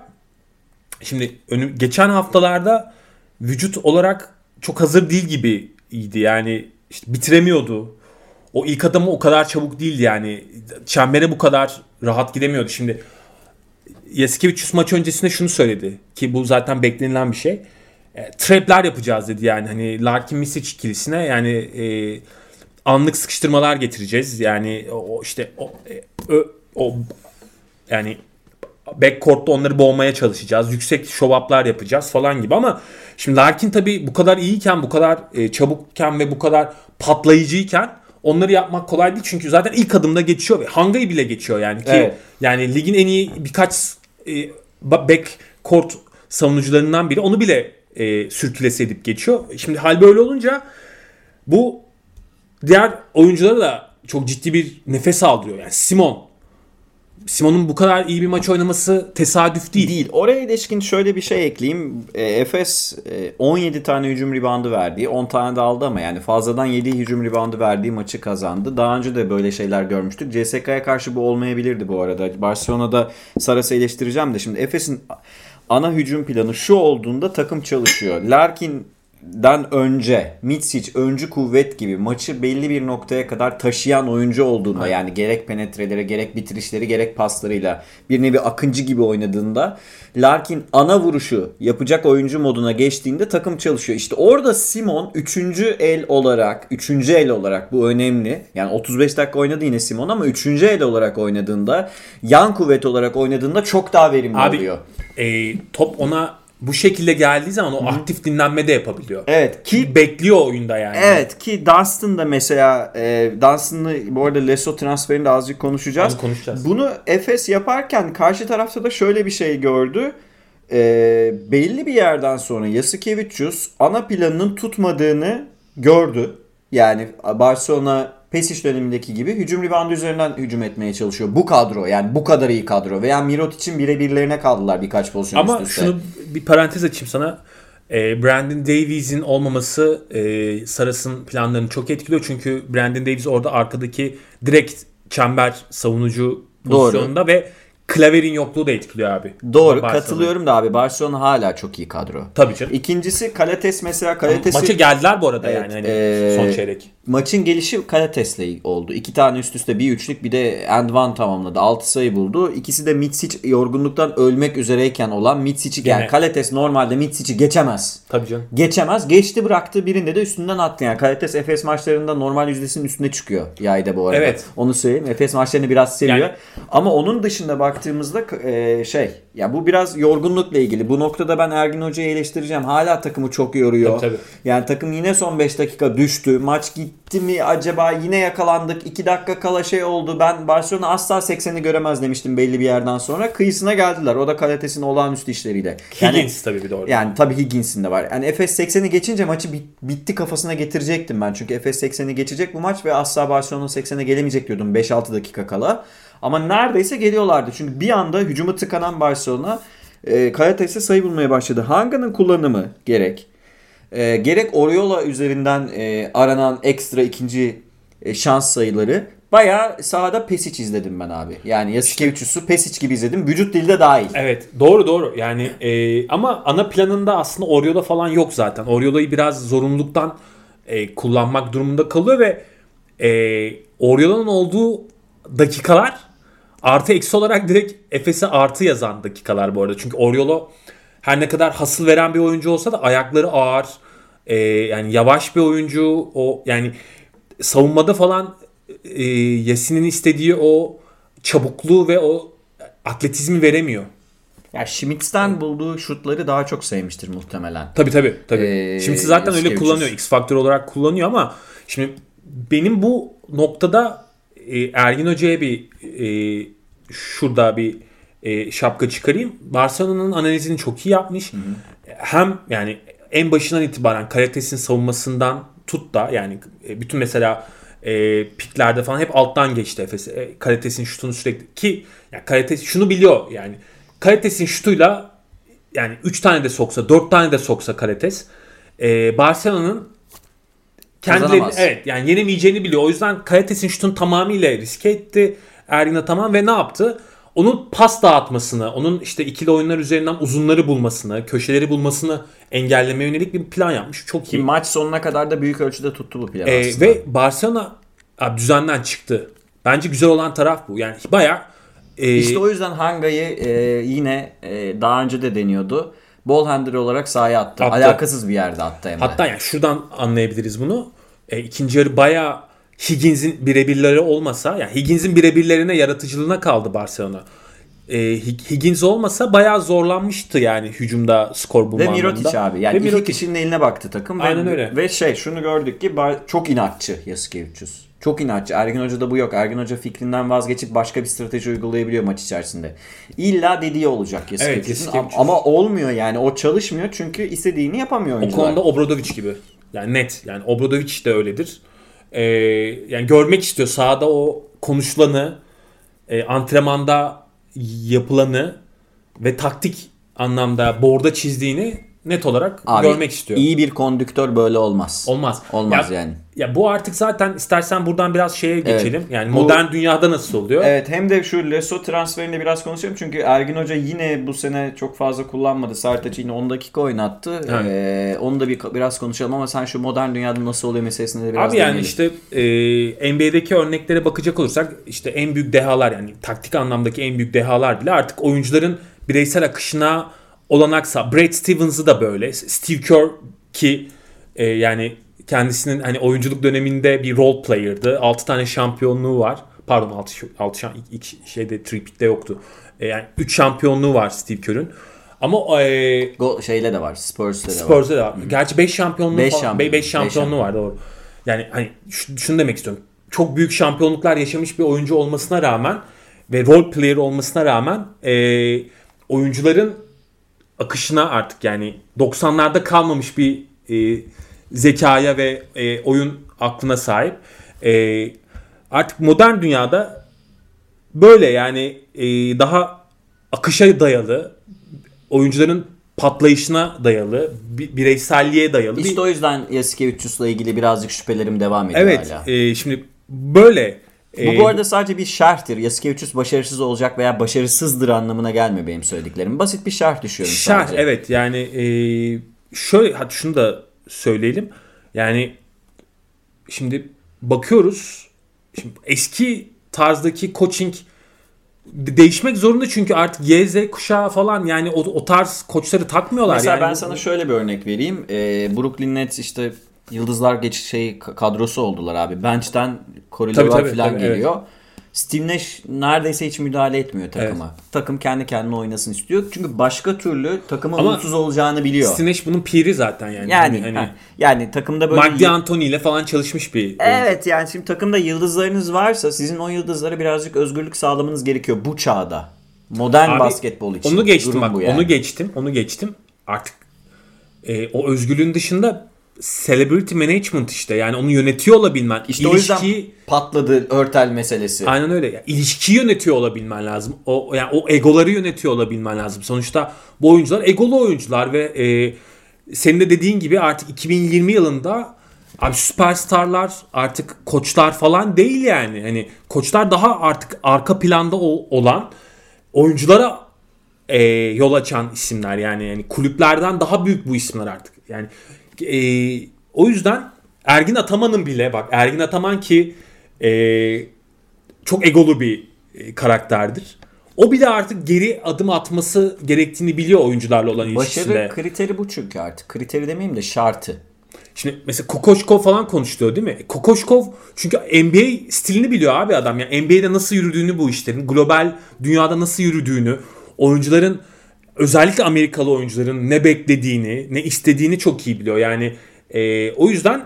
şimdi önü, geçen haftalarda vücut olarak çok hazır değil gibiydi yani işte bitiremiyordu. O ilk adamı o kadar çabuk değildi yani. Çembere bu kadar rahat gidemiyordu. Şimdi Yasikevicius maç öncesinde şunu söyledi ki bu zaten beklenilen bir şey. E, trapler yapacağız dedi yani hani Larkin Misic ikilisine yani e, anlık sıkıştırmalar getireceğiz. Yani o işte o, e, ö- o yani backcourt'ta onları boğmaya çalışacağız. Yüksek show-up'lar yapacağız falan gibi ama şimdi Larkin tabii bu kadar iyiyken, bu kadar e, çabukken ve bu kadar patlayıcıyken onları yapmak kolay değil. Çünkü zaten ilk adımda geçiyor ve Hanga'yı bile geçiyor yani ki Evet. yani ligin en iyi birkaç e, ba- backcourt savunucularından biri onu bile e, sürkülese edip geçiyor. Şimdi hal böyle olunca bu diğer oyunculara da çok ciddi bir nefes aldırıyor. Yani Simon Simon'un bu kadar iyi bir maç oynaması tesadüf değil. Değil. Oraya ilişkin şöyle bir şey ekleyeyim. E, Efes e, 17 tane hücum ribandı verdiği, 10 tane de aldı ama yani fazladan 7 hücum ribandı verdiği maçı kazandı. Daha önce de böyle şeyler görmüştük. CSK'ya karşı bu olmayabilirdi bu arada. Barcelona'da Saras'ı eleştireceğim de şimdi Efes'in ana hücum planı şu olduğunda takım çalışıyor. Larkin den önce Mitsic öncü kuvvet gibi maçı belli bir noktaya kadar taşıyan oyuncu olduğunda yani gerek penetreleri gerek bitirişleri gerek paslarıyla bir nevi akıncı gibi oynadığında Larkin ana vuruşu yapacak oyuncu moduna geçtiğinde takım çalışıyor. İşte orada Simon 3. el olarak 3. el olarak bu önemli. Yani 35 dakika oynadı yine Simon ama 3. el olarak oynadığında yan kuvvet olarak oynadığında çok daha verimli Abi oluyor. e, top ona bu şekilde geldiği zaman o aktif dinlenme de yapabiliyor. Evet ki bekliyor oyunda yani. Evet ki Dunstan da mesela e, Dunstan'ı bu arada Leso transferini de azıcık konuşacağız. Abi konuşacağız. Bunu Efes yaparken karşı tarafta da şöyle bir şey gördü. E, belli bir yerden sonra Yasikevicius ana planının tutmadığını gördü. Yani Barcelona Pesic dönemindeki gibi hücum ribandı üzerinden hücum etmeye çalışıyor. Bu kadro yani bu kadar iyi kadro. Veya Mirot için birebirlerine kaldılar birkaç pozisyon Ama üst üste. şunu bir parantez açayım sana. E, Brandon Davies'in olmaması e, Saras'ın planlarını çok etkiliyor. Çünkü Brandon Davies orada arkadaki direkt çember savunucu Doğru. pozisyonunda ve Klaver'in yokluğu da etkiliyor abi. Doğru Barcelona. katılıyorum da abi Barcelona hala çok iyi kadro. Tabii canım. İkincisi Kalates mesela Kalates'i Maça geldiler bu arada Evet, yani hani ee, son çeyrek. Maçın gelişi Kalates'le oldu. İki tane üst üste bir üçlük bir de and one tamamladı. 6 sayı buldu. İkisi de Mitsic yorgunluktan ölmek üzereyken olan Mitsic'i yani. Kalates normalde Mitsic'i geçemez. Tabii canım. Geçemez. Geçti bıraktı birinde de üstünden attı. Yani Kalates Efes maçlarında normal yüzdesinin üstüne çıkıyor yayda bu arada. Evet. Onu söyleyeyim. Efes maçlarını biraz seviyor. Yani- Ama onun dışında baktığımızda e, şey ya bu biraz yorgunlukla ilgili. Bu noktada ben Ergin Hoca'yı eleştireceğim. Hala takımı çok yoruyor. Tabii, tabii. Yani takım yine son 5 dakika düştü. Maç gitti bitti mi acaba yine yakalandık 2 dakika kala şey oldu ben Barcelona asla 80'i göremez demiştim belli bir yerden sonra kıyısına geldiler o da Kalates'in olağanüstü işleriyle. Yani, Higgins tabii bir de orada. yani tabii Higgins'in de var. Yani Efes 80'i geçince maçı bit- bitti kafasına getirecektim ben. Çünkü Efes 80'i geçecek bu maç ve asla Barcelona 80'e gelemeyecek diyordum 5-6 dakika kala. Ama neredeyse geliyorlardı. Çünkü bir anda hücumu tıkanan Barcelona e, Kalates'e sayı bulmaya başladı. Hanga'nın kullanımı gerek. E, gerek Oriola üzerinden e, aranan ekstra ikinci e, şans sayıları bayağı sahada Pesic izledim ben abi. Yani Yasikevicius'u Pesic gibi izledim. Vücut dili de dahil. Evet doğru doğru yani e, ama ana planında aslında Oriola falan yok zaten. Oriola'yı biraz zorunluluktan e, kullanmak durumunda kalıyor ve e, Oriola'nın olduğu dakikalar artı eksi olarak direkt Efes'e artı yazan dakikalar bu arada. Çünkü Oriola her ne kadar hasıl veren bir oyuncu olsa da ayakları ağır. E, yani yavaş bir oyuncu. O yani savunmada falan e, Yasin'in istediği o çabukluğu ve o atletizmi veremiyor. Ya Schmitz'ten bulduğu şutları daha çok sevmiştir muhtemelen. Tabii tabii. tabii. Ee, şimdi zaten öyle kullanıyor. X faktör olarak kullanıyor ama şimdi benim bu noktada e, Ergin Hoca'ya bir e, şurada bir e, şapka çıkarayım. Barcelona'nın analizini çok iyi yapmış. Hem yani en başından itibaren Karates'in savunmasından tut da yani e, bütün mesela e, piklerde falan hep alttan geçti Efes. E, Karates'in şutunu sürekli ki yani Karates şunu biliyor yani Karates'in şutuyla yani 3 tane de soksa 4 tane de soksa Karates e, Barcelona'nın kendilerini evet yani yenemeyeceğini biliyor. O yüzden Karates'in şutunu tamamıyla riske etti. Ergin Ataman ve ne yaptı? Onun pas dağıtmasını, onun işte ikili oyunlar üzerinden uzunları bulmasını, köşeleri bulmasını engellemeye yönelik bir plan yapmış. Çok iyi. maç sonuna kadar da büyük ölçüde tuttu bu plan Ee, aslında. ve Barcelona abi, düzenden çıktı. Bence güzel olan taraf bu. Yani bayağı e, İşte o yüzden Hanga'yı e, yine e, daha önce de deniyordu. Ball handler olarak sahaya attı. Attı. Alakasız bir yerde attı hem de. Hatta yani şuradan anlayabiliriz bunu. E, ikinci yarı bayağı Higgins'in birebirleri olmasa yani Higgins'in birebirlerine yaratıcılığına kaldı Barcelona. E, Hig- Higgins olmasa bayağı zorlanmıştı yani hücumda skor bulma Ve Mirotic anlamında. abi. Yani Ve iki Mirotic. kişinin eline baktı takım. Aynen ve, öyle. Ve şey şunu gördük ki çok inatçı Yasikevicius. Çok inatçı. Ergin Hoca'da bu yok. Ergin Hoca fikrinden vazgeçip başka bir strateji uygulayabiliyor maç içerisinde. İlla dediği olacak Yasikevicius'un. Yasikevicius. Ama olmuyor yani. O çalışmıyor çünkü istediğini yapamıyor O oyuncular. konuda Obradovic gibi. Yani net. Yani Obradovic de öyledir. Ee, yani görmek istiyor sahada o konuşulanı, e, antrenmanda yapılanı ve taktik anlamda borda çizdiğini net olarak Abi, görmek istiyor. İyi bir kondüktör böyle olmaz. Olmaz. Olmaz ya, yani. Ya bu artık zaten istersen buradan biraz şeye geçelim. Yani Bu- modern dünyada nasıl oluyor? Evet hem de şu Leso transferini biraz konuşalım çünkü Ergin Hoca yine bu sene çok fazla kullanmadı. Sertaç'ı yine 10 dakika oynattı. Evet. Ee, onu da bir biraz konuşalım ama sen şu modern dünyada nasıl oluyor meselesine de biraz Abi yani değinelim. işte e, NBA'deki örneklere bakacak olursak işte en büyük dehalar yani taktik anlamdaki en büyük dehalar bile artık oyuncuların bireysel akışına olanaksa Brad Stevens'ı da böyle Steve Kerr ki e, yani kendisinin hani oyunculuk döneminde bir role player'dı. 6 tane şampiyonluğu var. Pardon 6 6 ilk, ilk şeyde tripit'te yoktu. E, yani 3 şampiyonluğu var Steve Kerr'ün. Ama e, Go, şeyle de var. Spurs'te de var. Spurs'da da var. Gerçi 5 şampiyonluğu Beş falan. şampiyon- 5 beş şampiyonluğu var doğru. Yani hani şu- şunu demek istiyorum. Çok büyük şampiyonluklar yaşamış bir oyuncu olmasına rağmen ve role player olmasına rağmen e, oyuncuların akışına artık yani 90'larda kalmamış bir e, zekaya ve e, oyun aklına sahip. E, artık modern dünyada böyle yani e, daha akışa dayalı oyuncuların patlayışına dayalı, bi- bireyselliğe dayalı. bir- İşte o yüzden Yasikevicius'la ilgili birazcık şüphelerim devam ediyor evet, hala. e, şimdi böyle. Bu e, bu arada sadece bir şerhtir. Yasikevicius başarısız olacak veya başarısızdır anlamına gelmiyor benim söylediklerim. Basit bir şerh düşüyorum Şah sadece. evet yani e, şöyle hadi şunu da söyleyelim. Yani şimdi bakıyoruz şimdi eski tarzdaki coaching de- değişmek zorunda çünkü artık YZ kuşağı falan yani o, o tarz koçları takmıyorlar. Mesela yani. ben sana şöyle bir örnek vereyim. Ee, Brooklyn Nets işte Yıldızlar geç şey kadrosu oldular abi. Bench'ten tabii, falan tabii, geliyor. Steve Nash neredeyse hiç müdahale etmiyor takıma. Takım kendi kendine oynasın istiyor. Çünkü başka türlü takımın Ama mutsuz olacağını biliyor. Steve Nash bunun piri zaten yani. yani hani, ha, yani takımda böyle Mark D'Antoni ile falan çalışmış bir Evet yani şimdi takımda yıldızlarınız varsa sizin o yıldızlara birazcık özgürlük sağlamanız gerekiyor bu çağda. Modern Abi, basketbol için. Onu geçtim Durum bak. yani. Onu geçtim. Onu geçtim. Artık e, o özgürlüğün dışında celebrity management işte. Yani onu yönetiyor olabilmen. İşte o yüzden patladı örtel meselesi. aynen öyle. Yani ilişkiyi yönetiyor olabilmen lazım. O yani o egoları yönetiyor olabilmen lazım. Sonuçta bu oyuncular egolu oyuncular ve e, senin de dediğin gibi artık 2020 yılında abi süperstarlar artık koçlar falan değil yani. Hani koçlar daha artık arka planda olan oyunculara e, yol açan isimler yani yani kulüplerden daha büyük bu isimler artık. Yani e, o yüzden Ergin Ataman'ın bile bak Ergin Ataman ki e, çok egolu bir e, karakterdir. O bile artık geri adım atması gerektiğini biliyor oyuncularla olan ilişkisinde. Başarı kriteri bu çünkü artık. Kriteri demeyeyim de şartı. Şimdi mesela Kokoşkov falan konuşuyor değil mi? Kokoşkov çünkü NBA stilini biliyor abi adam. Yani NBA'de nasıl yürüdüğünü bu işlerin, global dünyada nasıl yürüdüğünü, oyuncuların özellikle Amerikalı oyuncuların ne beklediğini, ne istediğini çok iyi biliyor. Yani e, o yüzden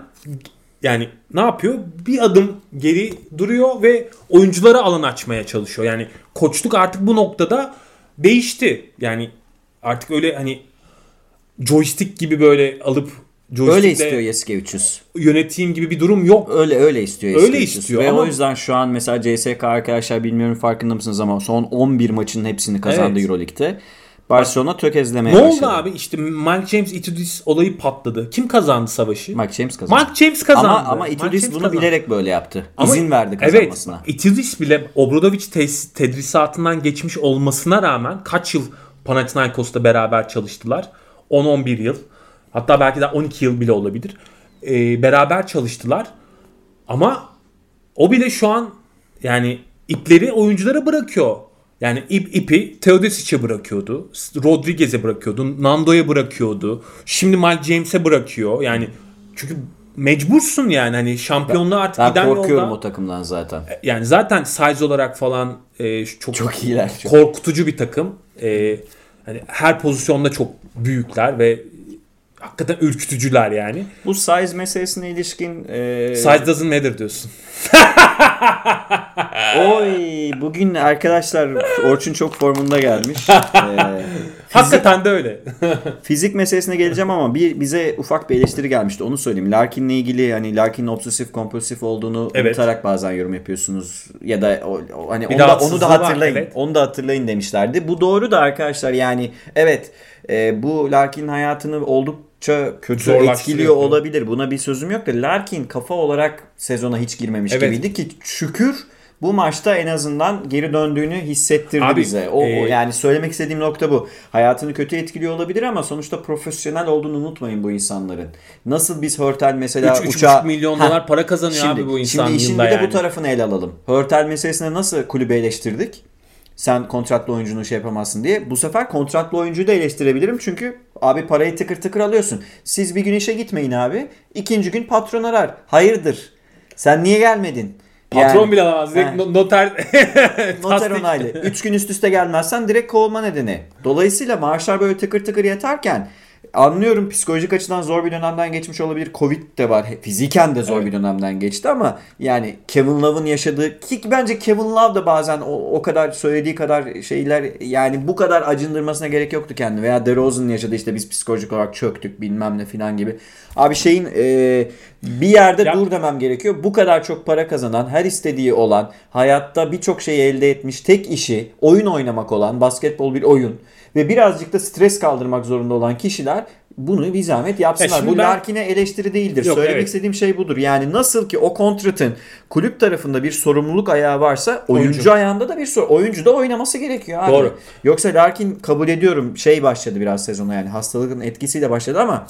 yani ne yapıyor? Bir adım geri duruyor ve oyunculara alan açmaya çalışıyor. Yani koçluk artık bu noktada değişti. Yani artık öyle hani joystick gibi böyle alıp Öyle istiyor Yasikevicius. yöneteyim gibi bir durum yok. Öyle öyle istiyor Öyle Yasikevicius. istiyor Ve ama- o yüzden şu an mesela CSK arkadaşlar bilmiyorum farkında mısınız ama son 11 maçın hepsini kazandı Evet. Euroleague'de. Barcelona tökezlemeye Ne başladı. oldu abi? İşte Mike James Itudis olayı patladı. Kim kazandı savaşı? Mike James kazandı. Mike James kazandı. ama ama Itudis bunu kazandı. bilerek böyle yaptı. Ama- İzin verdi kazanmasına. Evet. Itudis bile Obradovic tes- tedrisatından geçmiş olmasına rağmen kaç yıl Panathinaikos'ta beraber çalıştılar? 10-11 yıl. Hatta belki de 12 yıl bile olabilir. Ee, beraber çalıştılar. Ama o bile şu an yani ipleri oyunculara bırakıyor. Yani ip, ipi Teodosic'e bırakıyordu. Rodriguez'e bırakıyordu. Nando'ya bırakıyordu. Şimdi Mike James'e bırakıyor. Yani çünkü mecbursun yani hani şampiyonluğa artık Ben giden korkuyorum yolda. o takımdan zaten. Yani zaten size olarak falan e, çok, Çok iyiler. Çok. korkutucu bir takım. E, hani her pozisyonda çok büyükler ve hakikaten ürkütücüler yani. Bu size meselesine ilişkin e, Size doesn't matter diyorsun. [laughs] Oy bugün arkadaşlar Orçun çok formunda gelmiş. [laughs] Ee, Hakikaten de öyle. [laughs] fizik meselesine geleceğim ama bir bize ufak bir eleştiri gelmişti. Onu söyleyeyim. Larkin'le ilgili hani Larkin'in obsesif kompulsif olduğunu Evet. unutarak bazen yorum yapıyorsunuz ya da o, o- hani onu da, onu da var, hatırlayın. evet. Onu da hatırlayın demişlerdi. Bu doğru da arkadaşlar yani evet e, bu Larkin'in hayatını oldukça kötü Zorlaştırıyor. etkiliyor olabilir. Buna bir sözüm yok da Larkin kafa olarak sezona hiç girmemiş Evet. gibiydi ki şükür bu maçta en azından geri döndüğünü hissettirdi Abi, bize. O, o e, yani söylemek istediğim nokta bu. Hayatını kötü etkiliyor olabilir ama sonuçta profesyonel olduğunu unutmayın bu insanların. Nasıl biz Hörtel mesela 3-3,5 uçağa... milyon Heh, dolar para kazanıyor Şimdi, abi bu insan şimdi işin bir de yani. bu tarafını ele alalım. Hörtel meselesine nasıl kulübü eleştirdik? Sen kontratlı oyuncunu şey yapamazsın diye. Bu sefer kontratlı oyuncuyu da eleştirebilirim. Çünkü abi parayı tıkır tıkır alıyorsun. Siz bir gün işe gitmeyin abi. İkinci gün patron arar. Hayırdır? Sen niye gelmedin? Patron Yani- bile alamaz. Direkt no- noter [laughs] Noter onaylı. 3 gün üst üste gelmezsen direkt kovulma nedeni. Dolayısıyla maaşlar böyle tıkır tıkır yatarken anlıyorum psikolojik açıdan zor bir dönemden geçmiş olabilir. Covid de var. Fiziken de zor Evet. bir dönemden geçti ama yani Kevin Love'ın yaşadığı ki bence Kevin Love da bazen o, o kadar söylediği kadar şeyler yani bu kadar acındırmasına gerek yoktu kendini. Veya DeRozan'ın yaşadığı işte biz psikolojik olarak çöktük bilmem ne filan gibi. Abi şeyin e, bir yerde Ya- dur demem gerekiyor. Bu kadar çok para kazanan, her istediği olan, hayatta birçok şeyi elde etmiş, tek işi oyun oynamak olan, basketbol bir oyun ve birazcık da stres kaldırmak zorunda olan kişiler bunu bir zahmet yapsınlar. Ya Bu ben- Larkin'e eleştiri değildir. Yok, Söylemek evet. istediğim şey budur. Yani nasıl ki o kontratın kulüp tarafında bir sorumluluk ayağı varsa oyuncu, Oyuncu. ayağında da bir sor oyuncu da oynaması gerekiyor abi. Doğru. Yoksa Larkin kabul ediyorum şey başladı biraz sezona yani hastalığın etkisiyle başladı ama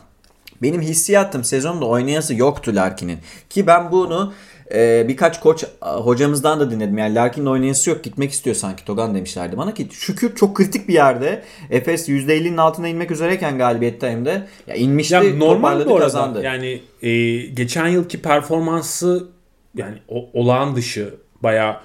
benim hissiyatım sezonda oynayası yoktu Larkin'in. Ki ben bunu e, birkaç koç hocamızdan da dinledim. Yani Larkin'in oynayası yok gitmek istiyor sanki Togan demişlerdi bana ki şükür çok kritik bir yerde. Efes %50'nin altına inmek üzereyken galibiyette hem de ya inmişti Ya normal bu arada. kazandı. Yani e, geçen yılki performansı yani o, olağan dışı bayağı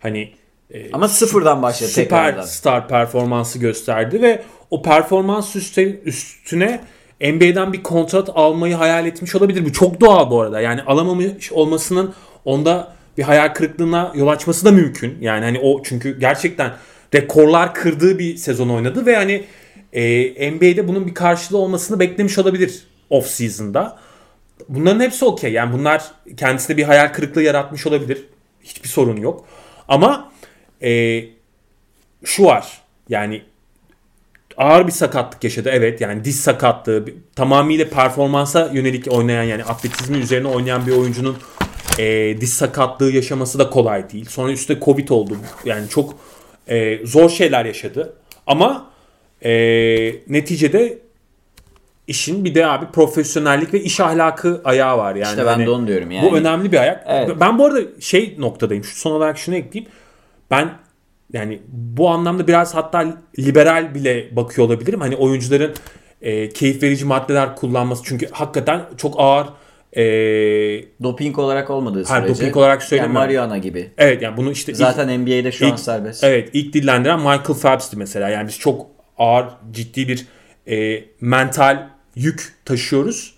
hani e, Ama sıfırdan başladı tekrardan. süperstar performansı gösterdi ve o performans üstü, üstüne NBA'den bir kontrat almayı hayal etmiş olabilir. Bu çok doğal bu arada. Yani alamamış olmasının onda bir hayal kırıklığına yol açması da mümkün. Yani hani o çünkü gerçekten rekorlar kırdığı bir sezon oynadı ve hani e, NBA'de bunun bir karşılığı olmasını beklemiş olabilir off season'da. Bunların hepsi okey. Yani bunlar kendisine bir hayal kırıklığı yaratmış olabilir. Hiçbir sorun yok. Ama e, şu var. Yani ağır bir sakatlık yaşadı. Evet yani diz sakatlığı tamamıyla performansa yönelik oynayan yani atletizmi üzerine oynayan bir oyuncunun e, diz sakatlığı yaşaması da kolay değil. Sonra üstte Covid oldu. Yani çok e, zor şeyler yaşadı. Ama e, neticede işin bir de abi profesyonellik ve iş ahlakı ayağı var yani. İşte ben hani, de onu diyorum yani. Bu önemli bir ayak. Evet. Ben bu arada şey noktadayım. Şu son olarak şunu ekleyeyim. Ben yani bu anlamda biraz hatta liberal bile bakıyor olabilirim. Hani oyuncuların e, keyif verici maddeler kullanması çünkü hakikaten çok ağır e, Doping olarak olmadığı sürece. doping olarak yani söylemiyorum. marihuana gibi. evet yani bunu işte ilk- Zaten NBA'de şu an ilk- serbest. Evet ilk dillendiren Michael Phelps'ti mesela. Yani biz çok ağır ciddi bir e, mental yük taşıyoruz.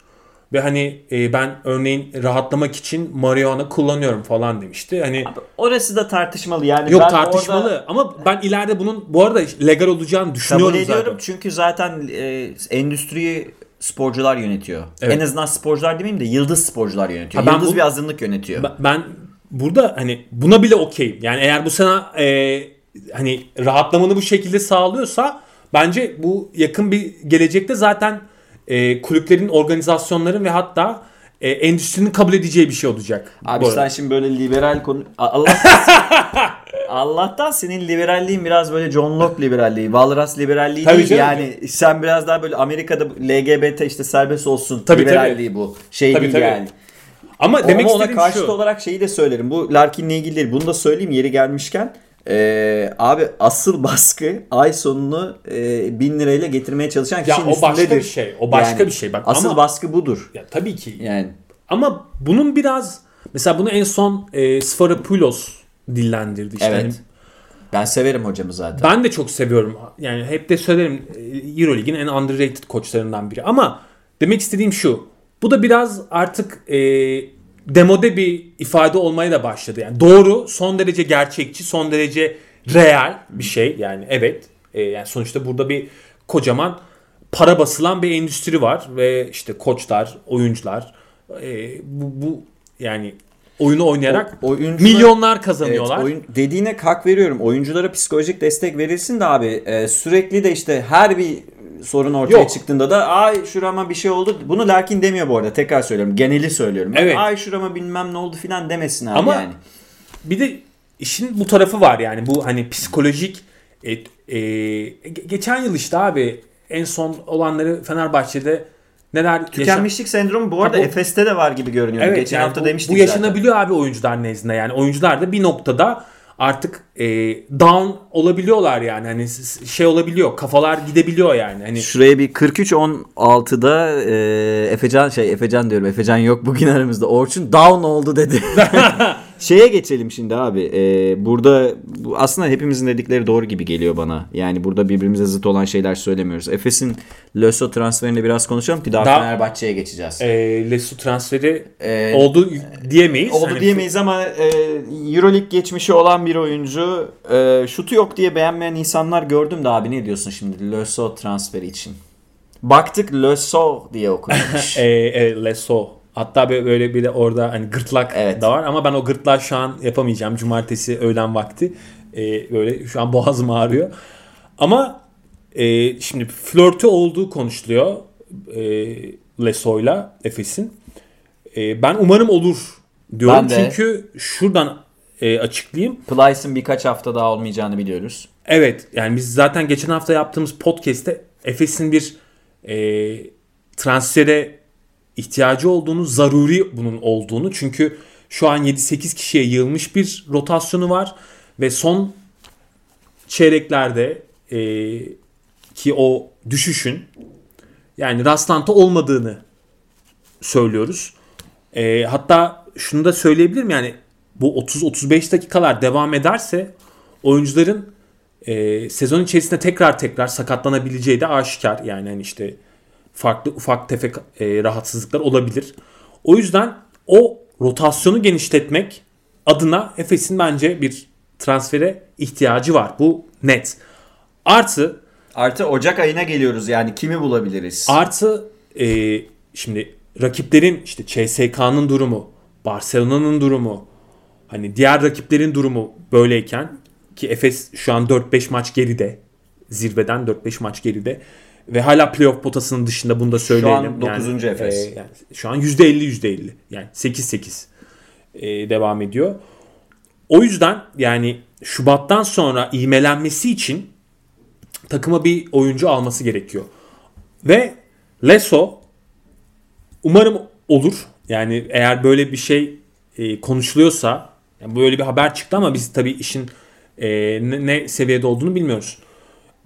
Ve hani e, ben örneğin rahatlamak için marihuana kullanıyorum falan demişti. Hani Orası da tartışmalı yani. yok ben tartışmalı orada ama ben ileride bunun bu arada legal olacağını düşünüyorum kabul ediyorum zaten. çünkü zaten e, endüstriyi sporcular yönetiyor. Evet. En azından sporcular demeyeyim de yıldız sporcular yönetiyor. Ha, ben yıldız bu- bir azınlık yönetiyor. Ben- Ben burada hani buna bile okeyim. Yani eğer bu sana e, hani rahatlamanı bu şekilde sağlıyorsa bence bu yakın bir gelecekte zaten e, kulüplerin, organizasyonların ve hatta e, endüstrinin kabul edeceği bir şey olacak. Abi sen şimdi böyle liberal konu... A- [laughs] Allah'tan, senin liberalliğin biraz böyle John Locke liberalliği, Walras liberalliği Tabii değil. canım. Yani sen biraz daha böyle Amerika'da LGBT işte serbest olsun Tabii, liberalliği bu. Şey Tabii, değil tabii. yani. Ama demek Ama ona karşıt şu. olarak şeyi de söylerim. Bu Larkin'le ilgili değil. Bunu da söyleyeyim yeri gelmişken. Ee, abi asıl [laughs] baskı ay sonunu e, 1000 lirayla getirmeye çalışan Ya kişinin o başka üstündedir. bir şey. O başka bir şey. Bak asıl ama- baskı budur. Ya tabii ki. Yani Ama bunun biraz mesela bunu en son e, Sfarapoulos dillendirdi işte. evet. Hani Ben severim hocamı zaten. Ben de çok seviyorum. Yani hep de söylerim e, Euroleague'in en underrated koçlarından biri. Ama demek istediğim şu. Bu da biraz artık e, demode bir ifade olmaya da başladı. Yani doğru, son derece gerçekçi, son derece real bir şey. Yani evet. E, yani sonuçta burada bir kocaman para basılan bir endüstri var ve işte koçlar, oyuncular e, bu, bu yani oyunu oynayarak O- oyuncular- milyonlar kazanıyorlar. Evet, oyun, dediğine hak veriyorum. Oyunculara psikolojik destek verilsin de abi e, sürekli de işte her bir sorun ortaya Yok. çıktığında da ay şurama bir şey oldu. Bunu Larkin demiyor bu arada. Tekrar söylüyorum. Geneli söylüyorum. Evet. Ay şurama bilmem ne oldu filan demesin abi Ama yani. bir de işin bu tarafı var yani bu hani psikolojik e, e, ge- geçen yıl işte abi en son olanları Fenerbahçe'de neler Tükenmişlik sendromu bu arada Ha, bu- Efes'te de var gibi görünüyor. Evet, Geçen yani hafta bu, demiştik bu zaten. yaşanabiliyor abi oyuncular nezdinde yani oyuncular da bir noktada artık e, down olabiliyorlar yani hani şey olabiliyor kafalar gidebiliyor yani hani Şuraya bir 43 16'da e, Efecan şey Efecan diyorum. Efecan yok bugün aramızda. Orçun down oldu dedi. [laughs] [laughs] Şeye geçelim şimdi abi. E, burada bu aslında hepimizin dedikleri doğru gibi geliyor bana. Yani burada birbirimize zıt olan şeyler söylemiyoruz. Efes'in Löso transferini biraz konuşalım ki daha, Daha- Fenerbahçe'ye geçeceğiz. e, Lesu transferi E, oldu diyemeyiz. Oldu Hani diyemeyiz ama e, Euroleague geçmişi olan bir oyuncu e, şutu yok diye beğenmeyen insanlar gördüm de abi ne diyorsun şimdi Löso transferi için? Baktık Löso diye [laughs] okunuyormuş. E, e, Leso. Hatta böyle- bir de orada hani gırtlak Evet. da var ama ben o gırtlağı şu an yapamayacağım. Cumartesi öğlen vakti. E, böyle şu an [laughs] boğazım ağrıyor. Ama e, şimdi flörtü olduğu konuşuluyor e, Leso'yla Efes'in. E, ben umarım olur diyorum. Ben de. Çünkü şuradan e, açıklayayım. Plyce'ın birkaç hafta daha olmayacağını biliyoruz. Evet yani biz zaten geçen hafta yaptığımız podcast'te Efes'in bir e, transfere ihtiyacı olduğunu, zaruri bunun olduğunu. Çünkü şu an 7-8 kişiye yığılmış bir rotasyonu var ve son çeyreklerde e, ki o düşüşün yani rastlantı olmadığını söylüyoruz. E, hatta şunu da söyleyebilirim yani bu 30-35 dakikalar devam ederse oyuncuların e, sezon içerisinde tekrar tekrar sakatlanabileceği de aşikar. Yani hani işte farklı ufak tefek e, rahatsızlıklar olabilir. O yüzden o rotasyonu genişletmek adına Efes'in bence bir transfere ihtiyacı var. Bu net. Artı Artı Ocak ayına geliyoruz yani kimi bulabiliriz? Artı e, şimdi rakiplerin işte CSK'nın durumu, Barcelona'nın durumu, hani diğer rakiplerin durumu böyleyken ki Efes şu an 4-5 maç geride. Zirveden 4-5 maç geride. Ve hala playoff potasının dışında bunu da söyleyelim. Şu an 9. Efes. E, yani şu an %50 %50. Yani 8-8 e, devam ediyor. O yüzden yani Şubat'tan sonra ivmelenmesi için takıma bir oyuncu alması gerekiyor. Ve Leso umarım olur. Yani eğer böyle bir şey e, konuşuluyorsa yani böyle bir haber çıktı ama biz tabii işin e, ne, ne seviyede olduğunu bilmiyoruz.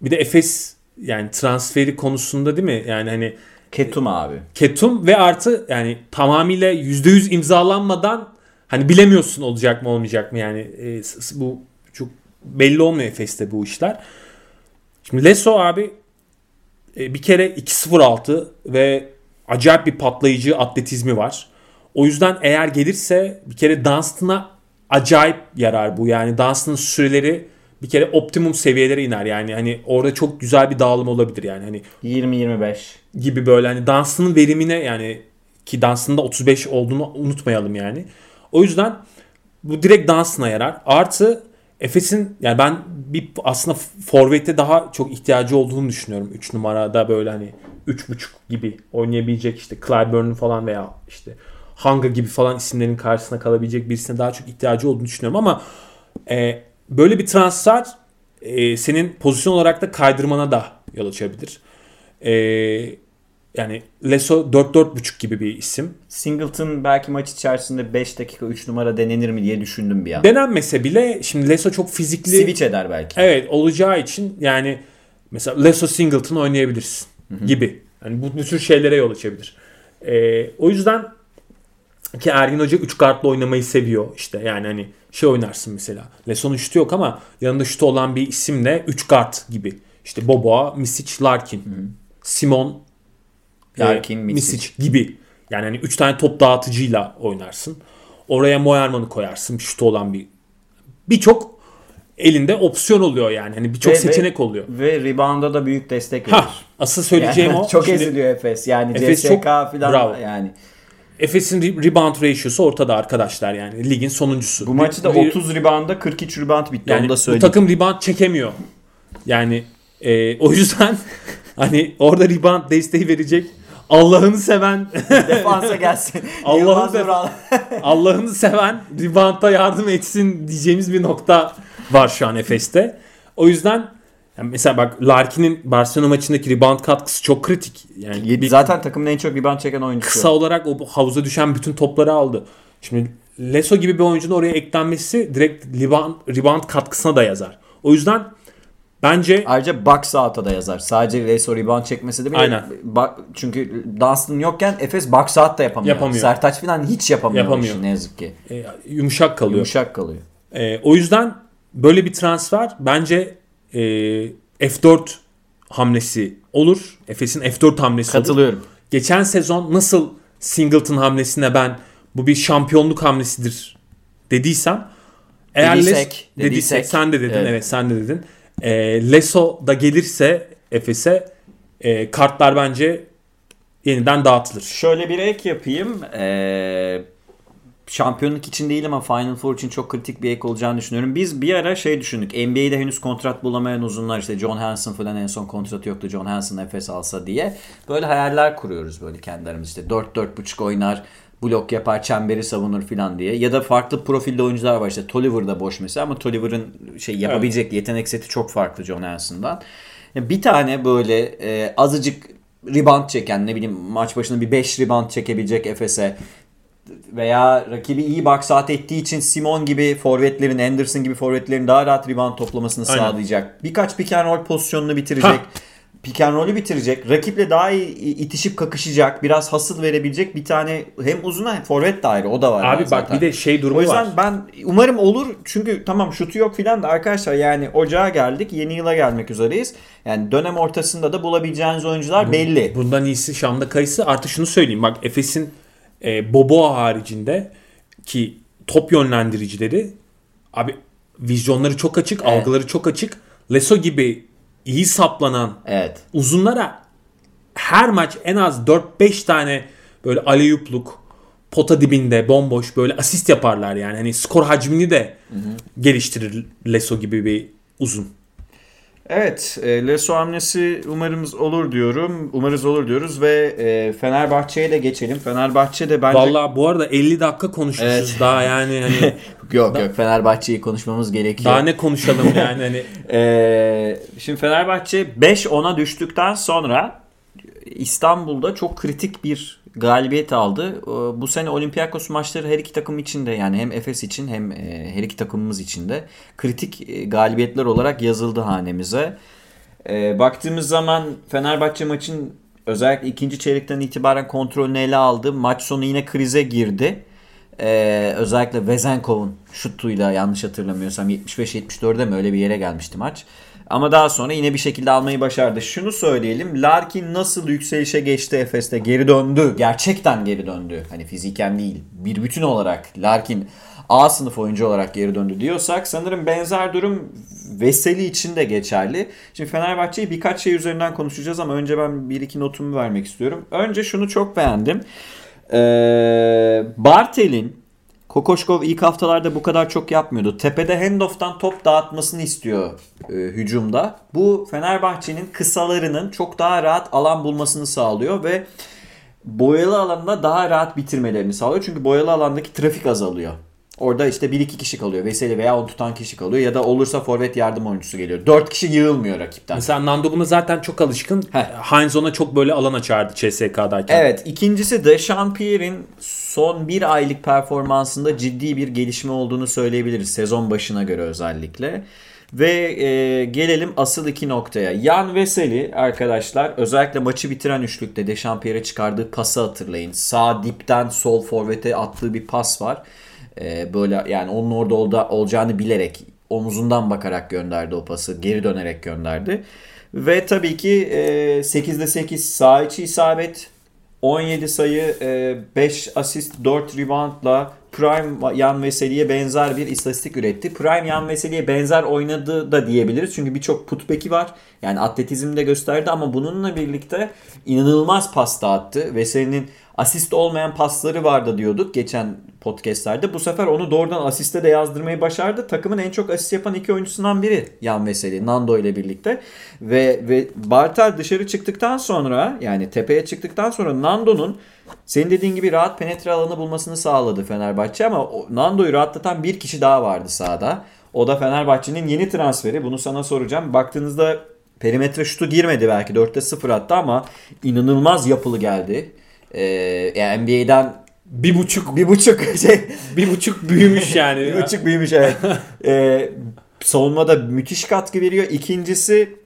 Bir de Efes yani transferi konusunda değil mi? Yani hani Ketum abi. Ketum ve artı yani tamamıyla %100 imzalanmadan hani bilemiyorsun olacak mı olmayacak mı yani e, bu çok belli olmuyor Efes'te bu işler. Şimdi Leso abi e, bir kere 2-0-6 ve acayip bir patlayıcı atletizmi var. O yüzden eğer gelirse bir kere Dunstan'a acayip yarar bu. Yani Dunstan'ın süreleri bir kere optimum seviyelere iner. Yani hani orada çok güzel bir dağılım olabilir yani. Hani 20-25 gibi böyle hani Dunstan'ın verimine yani ki Dunstan'ın da 35 olduğunu unutmayalım yani. O yüzden bu direkt Dunstan'a yarar. Artı Efes'in yani ben bir aslında forvete daha çok ihtiyacı olduğunu düşünüyorum. 3 numarada böyle hani 3.5 gibi oynayabilecek işte Clyburn'un falan veya işte Hanga gibi falan isimlerin karşısına kalabilecek birisine daha çok ihtiyacı olduğunu düşünüyorum ama e, böyle bir transfer e, senin pozisyon olarak da kaydırmana da yol açabilir. E, yani Leso 4-4.5 gibi bir isim. Singleton belki maç içerisinde 5 dakika 3 numara denenir mi diye düşündüm bir an. Denenmese bile şimdi Leso çok fizikli. Switch eder belki. Evet olacağı için yani mesela Leso Singleton oynayabilirsin Hı-hı. gibi. Yani bu, bu tür şeylere yol açabilir. Ee, o yüzden ki Ergin Hoca 3 kartla oynamayı seviyor işte yani hani şey oynarsın mesela. Leso'nun şutu yok ama yanında şutu olan bir isimle 3 kart gibi. İşte Boboa, Misic, Larkin, Hı-hı. Simon, Larkin, e, Misic. Misic gibi. Yani hani 3 tane top dağıtıcıyla oynarsın. Oraya Moerman'ı koyarsın. Şutu olan bir birçok elinde opsiyon oluyor yani. Hani birçok seçenek oluyor. Ve rebound'a da büyük destek verir. Ha, asıl söyleyeceğim yani, o. [laughs] Çok Şimdi, eziliyor Efes. Yani Efes CSK falan bravo. yani. Efes'in rebound ratio'su ortada arkadaşlar yani. Ligin sonuncusu. Bu maçı da 30 rebound'a 43 rebound bitti yani onu da söyleyeyim. Bu takım rebound çekemiyor. Yani e, o yüzden [laughs] hani orada rebound desteği verecek Allah'ını seven [laughs] defansa gelsin. [laughs] Allah'ını seven Allah'ını seven rebound'a yardım etsin diyeceğimiz bir nokta var şu an Efes'te. O yüzden yani mesela bak Larkin'in Barcelona maçındaki rebound katkısı çok kritik. Yani bir, zaten takımın en çok rebound çeken oyuncusu. Kısa olarak o havuza düşen bütün topları aldı. Şimdi Leso gibi bir oyuncunun oraya eklenmesi direkt rebound, rebound katkısına da yazar. O yüzden Bence ayrıca box out'a da yazar. Sadece Leso rebound çekmesi de bile. Aynen. Ba- çünkü Dunstan yokken Efes box out da yapamıyor. yapamıyor. Sertaç falan hiç yapamıyor. yapamıyor. ne yazık ki. E, yumuşak kalıyor. Yumuşak kalıyor. E, o yüzden böyle bir transfer bence e, F4 hamlesi olur. Efes'in F4 hamlesi Katılıyorum. olur. Geçen sezon nasıl Singleton hamlesine ben bu bir şampiyonluk hamlesidir dediysem eğer dediysek, dediysek, dediysek sen de dedin evet. evet sen de dedin. E, Leso da gelirse Efes'e e, kartlar bence yeniden dağıtılır. Şöyle bir ek yapayım. Ee, şampiyonluk için değil ama Final Four için çok kritik bir ek olacağını düşünüyorum. Biz bir ara şey düşündük. NBA'de henüz kontrat bulamayan uzunlar işte John Hanson falan en son kontratı yoktu. John Hanson Efes alsa diye. Böyle hayaller kuruyoruz böyle kendi aramızda. İşte 4-4.5 oynar blok yapar, çemberi savunur falan diye. Ya da farklı profilde oyuncular var işte Tolliver da boş mesela ama Tolliver'ın şey yapabilecek evet. yetenek seti çok farklı John Hanson'dan. Bir tane böyle e, azıcık rebound çeken ne bileyim maç başına bir 5 rebound çekebilecek Efes'e veya rakibi iyi box out ettiği için Simon gibi forvetlerin, Anderson gibi forvetlerin daha rahat rebound toplamasını Aynen. sağlayacak. Birkaç pick and roll pozisyonunu bitirecek. Ha pick and roll'ü bitirecek. Rakiple daha iyi itişip kakışacak. Biraz hasıl verebilecek bir tane hem uzuna hem forvet de ayrı. O da var. Abi bak zaten. bir de şey durumu O yüzden var. ben umarım olur. Çünkü tamam şutu yok filan da arkadaşlar yani ocağa geldik. Yeni yıla gelmek üzereyiz. Yani dönem ortasında da bulabileceğiniz oyuncular belli. Bundan iyisi Şam'da kayısı. Artı şunu söyleyeyim. Bak Efes'in e, Boboa haricinde ki top yönlendiricileri abi vizyonları çok açık, Evet. algıları çok açık. Leso gibi iyi saplanan Evet. uzunlara her maç en az 4-5 tane böyle aleyupluk pota dibinde bomboş böyle asist yaparlar yani. Hani skor hacmini de geliştirir Leso gibi bir uzun. Evet, e, Leso hamlesi umarımız olur diyorum. Umarız olur diyoruz ve e, Fenerbahçe'ye de geçelim. Fenerbahçe de bence Vallahi bu arada 50 dakika konuşmuşuz Evet. daha yani hani [laughs] yok yok Fenerbahçe'yi konuşmamız gerekiyor. daha ne konuşalım [laughs] yani hani Ee, şimdi Fenerbahçe 5-10'a düştükten sonra İstanbul'da çok kritik bir galibiyet aldı. Ee, Bu sene Olympiakos maçları her iki takım için de yani hem Efes için hem e, her iki takımımız için de kritik e, galibiyetler olarak yazıldı hanemize. Ee, baktığımız zaman Fenerbahçe maçın özellikle ikinci çeyrekten itibaren kontrolünü ele aldı. Maç sonu yine krize girdi. Ee, özellikle Vezenkov'un şutuyla yanlış hatırlamıyorsam 75-74'de mi öyle bir yere gelmişti maç. Ama daha sonra yine bir şekilde almayı başardı. Şunu söyleyelim. Larkin nasıl yükselişe geçti Efes'te geri döndü. Gerçekten geri döndü. Hani fiziken değil. Bir bütün olarak Larkin A sınıf oyuncu olarak geri döndü diyorsak sanırım benzer durum Veseli için de geçerli. Şimdi Fenerbahçe'yi birkaç şey üzerinden konuşacağız ama önce ben bir iki notumu vermek istiyorum. Önce şunu çok beğendim. Ee, Bartel'in Kokoşkov ilk haftalarda bu kadar çok yapmıyordu. Tepede handoff'tan top dağıtmasını istiyor e, hücumda. Bu Fenerbahçe'nin kısalarının çok daha rahat alan bulmasını sağlıyor ve boyalı alanda daha rahat bitirmelerini sağlıyor. Çünkü boyalı alandaki trafik azalıyor. Orada işte 1-2 kişi kalıyor. Veseli veya onu tutan kişi kalıyor. Ya da olursa forvet yardım oyuncusu geliyor. 4 kişi yığılmıyor rakipten. mesela Nando buna zaten çok alışkın. Heh. Heinz ona çok böyle alan açardı CSK'dayken. Evet ikincisi de Champierre'in son bir aylık performansında ciddi bir gelişme olduğunu söyleyebiliriz. Sezon başına göre özellikle. Ve e, gelelim asıl iki noktaya. Yan Veseli arkadaşlar özellikle maçı bitiren üçlükte de Champierre çıkardığı pası hatırlayın. Sağ dipten sol forvete attığı bir pas var. E, böyle yani onun orada olda, olacağını bilerek omuzundan bakarak gönderdi o pası. Geri dönerek gönderdi. Ve tabii ki e, 8'de 8 sağ içi isabet 17 sayı, e, 5 asist, 4 reboundla Prime Yan Veseli'ye benzer bir istatistik üretti. Prime Yan Veseli'ye benzer oynadı da diyebiliriz. Çünkü birçok putback'i var. Yani atletizmde gösterdi ama bununla birlikte inanılmaz pas dağıttı. Veseli'nin asist olmayan pasları vardı diyorduk geçen podcastlerde. Bu sefer onu doğrudan asiste de yazdırmayı başardı. Takımın en çok asist yapan iki oyuncusundan biri Yan Veseli, Nando ile birlikte. Ve, ve Bartel dışarı çıktıktan sonra yani tepeye çıktıktan sonra Nando'nun senin dediğin gibi rahat penetre alanı bulmasını sağladı Fenerbahçe ama Nando'yu rahatlatan bir kişi daha vardı sahada. O da Fenerbahçe'nin yeni transferi. Bunu sana soracağım. Baktığınızda perimetre şutu girmedi belki 4'te 0 attı ama inanılmaz yapılı geldi. Ee, yani NBA'den Bir buçuk bir buçuk [laughs] şey bir buçuk büyümüş yani. bir buçuk büyümüş evet. [laughs] Ee, savunmada müthiş katkı veriyor. İkincisi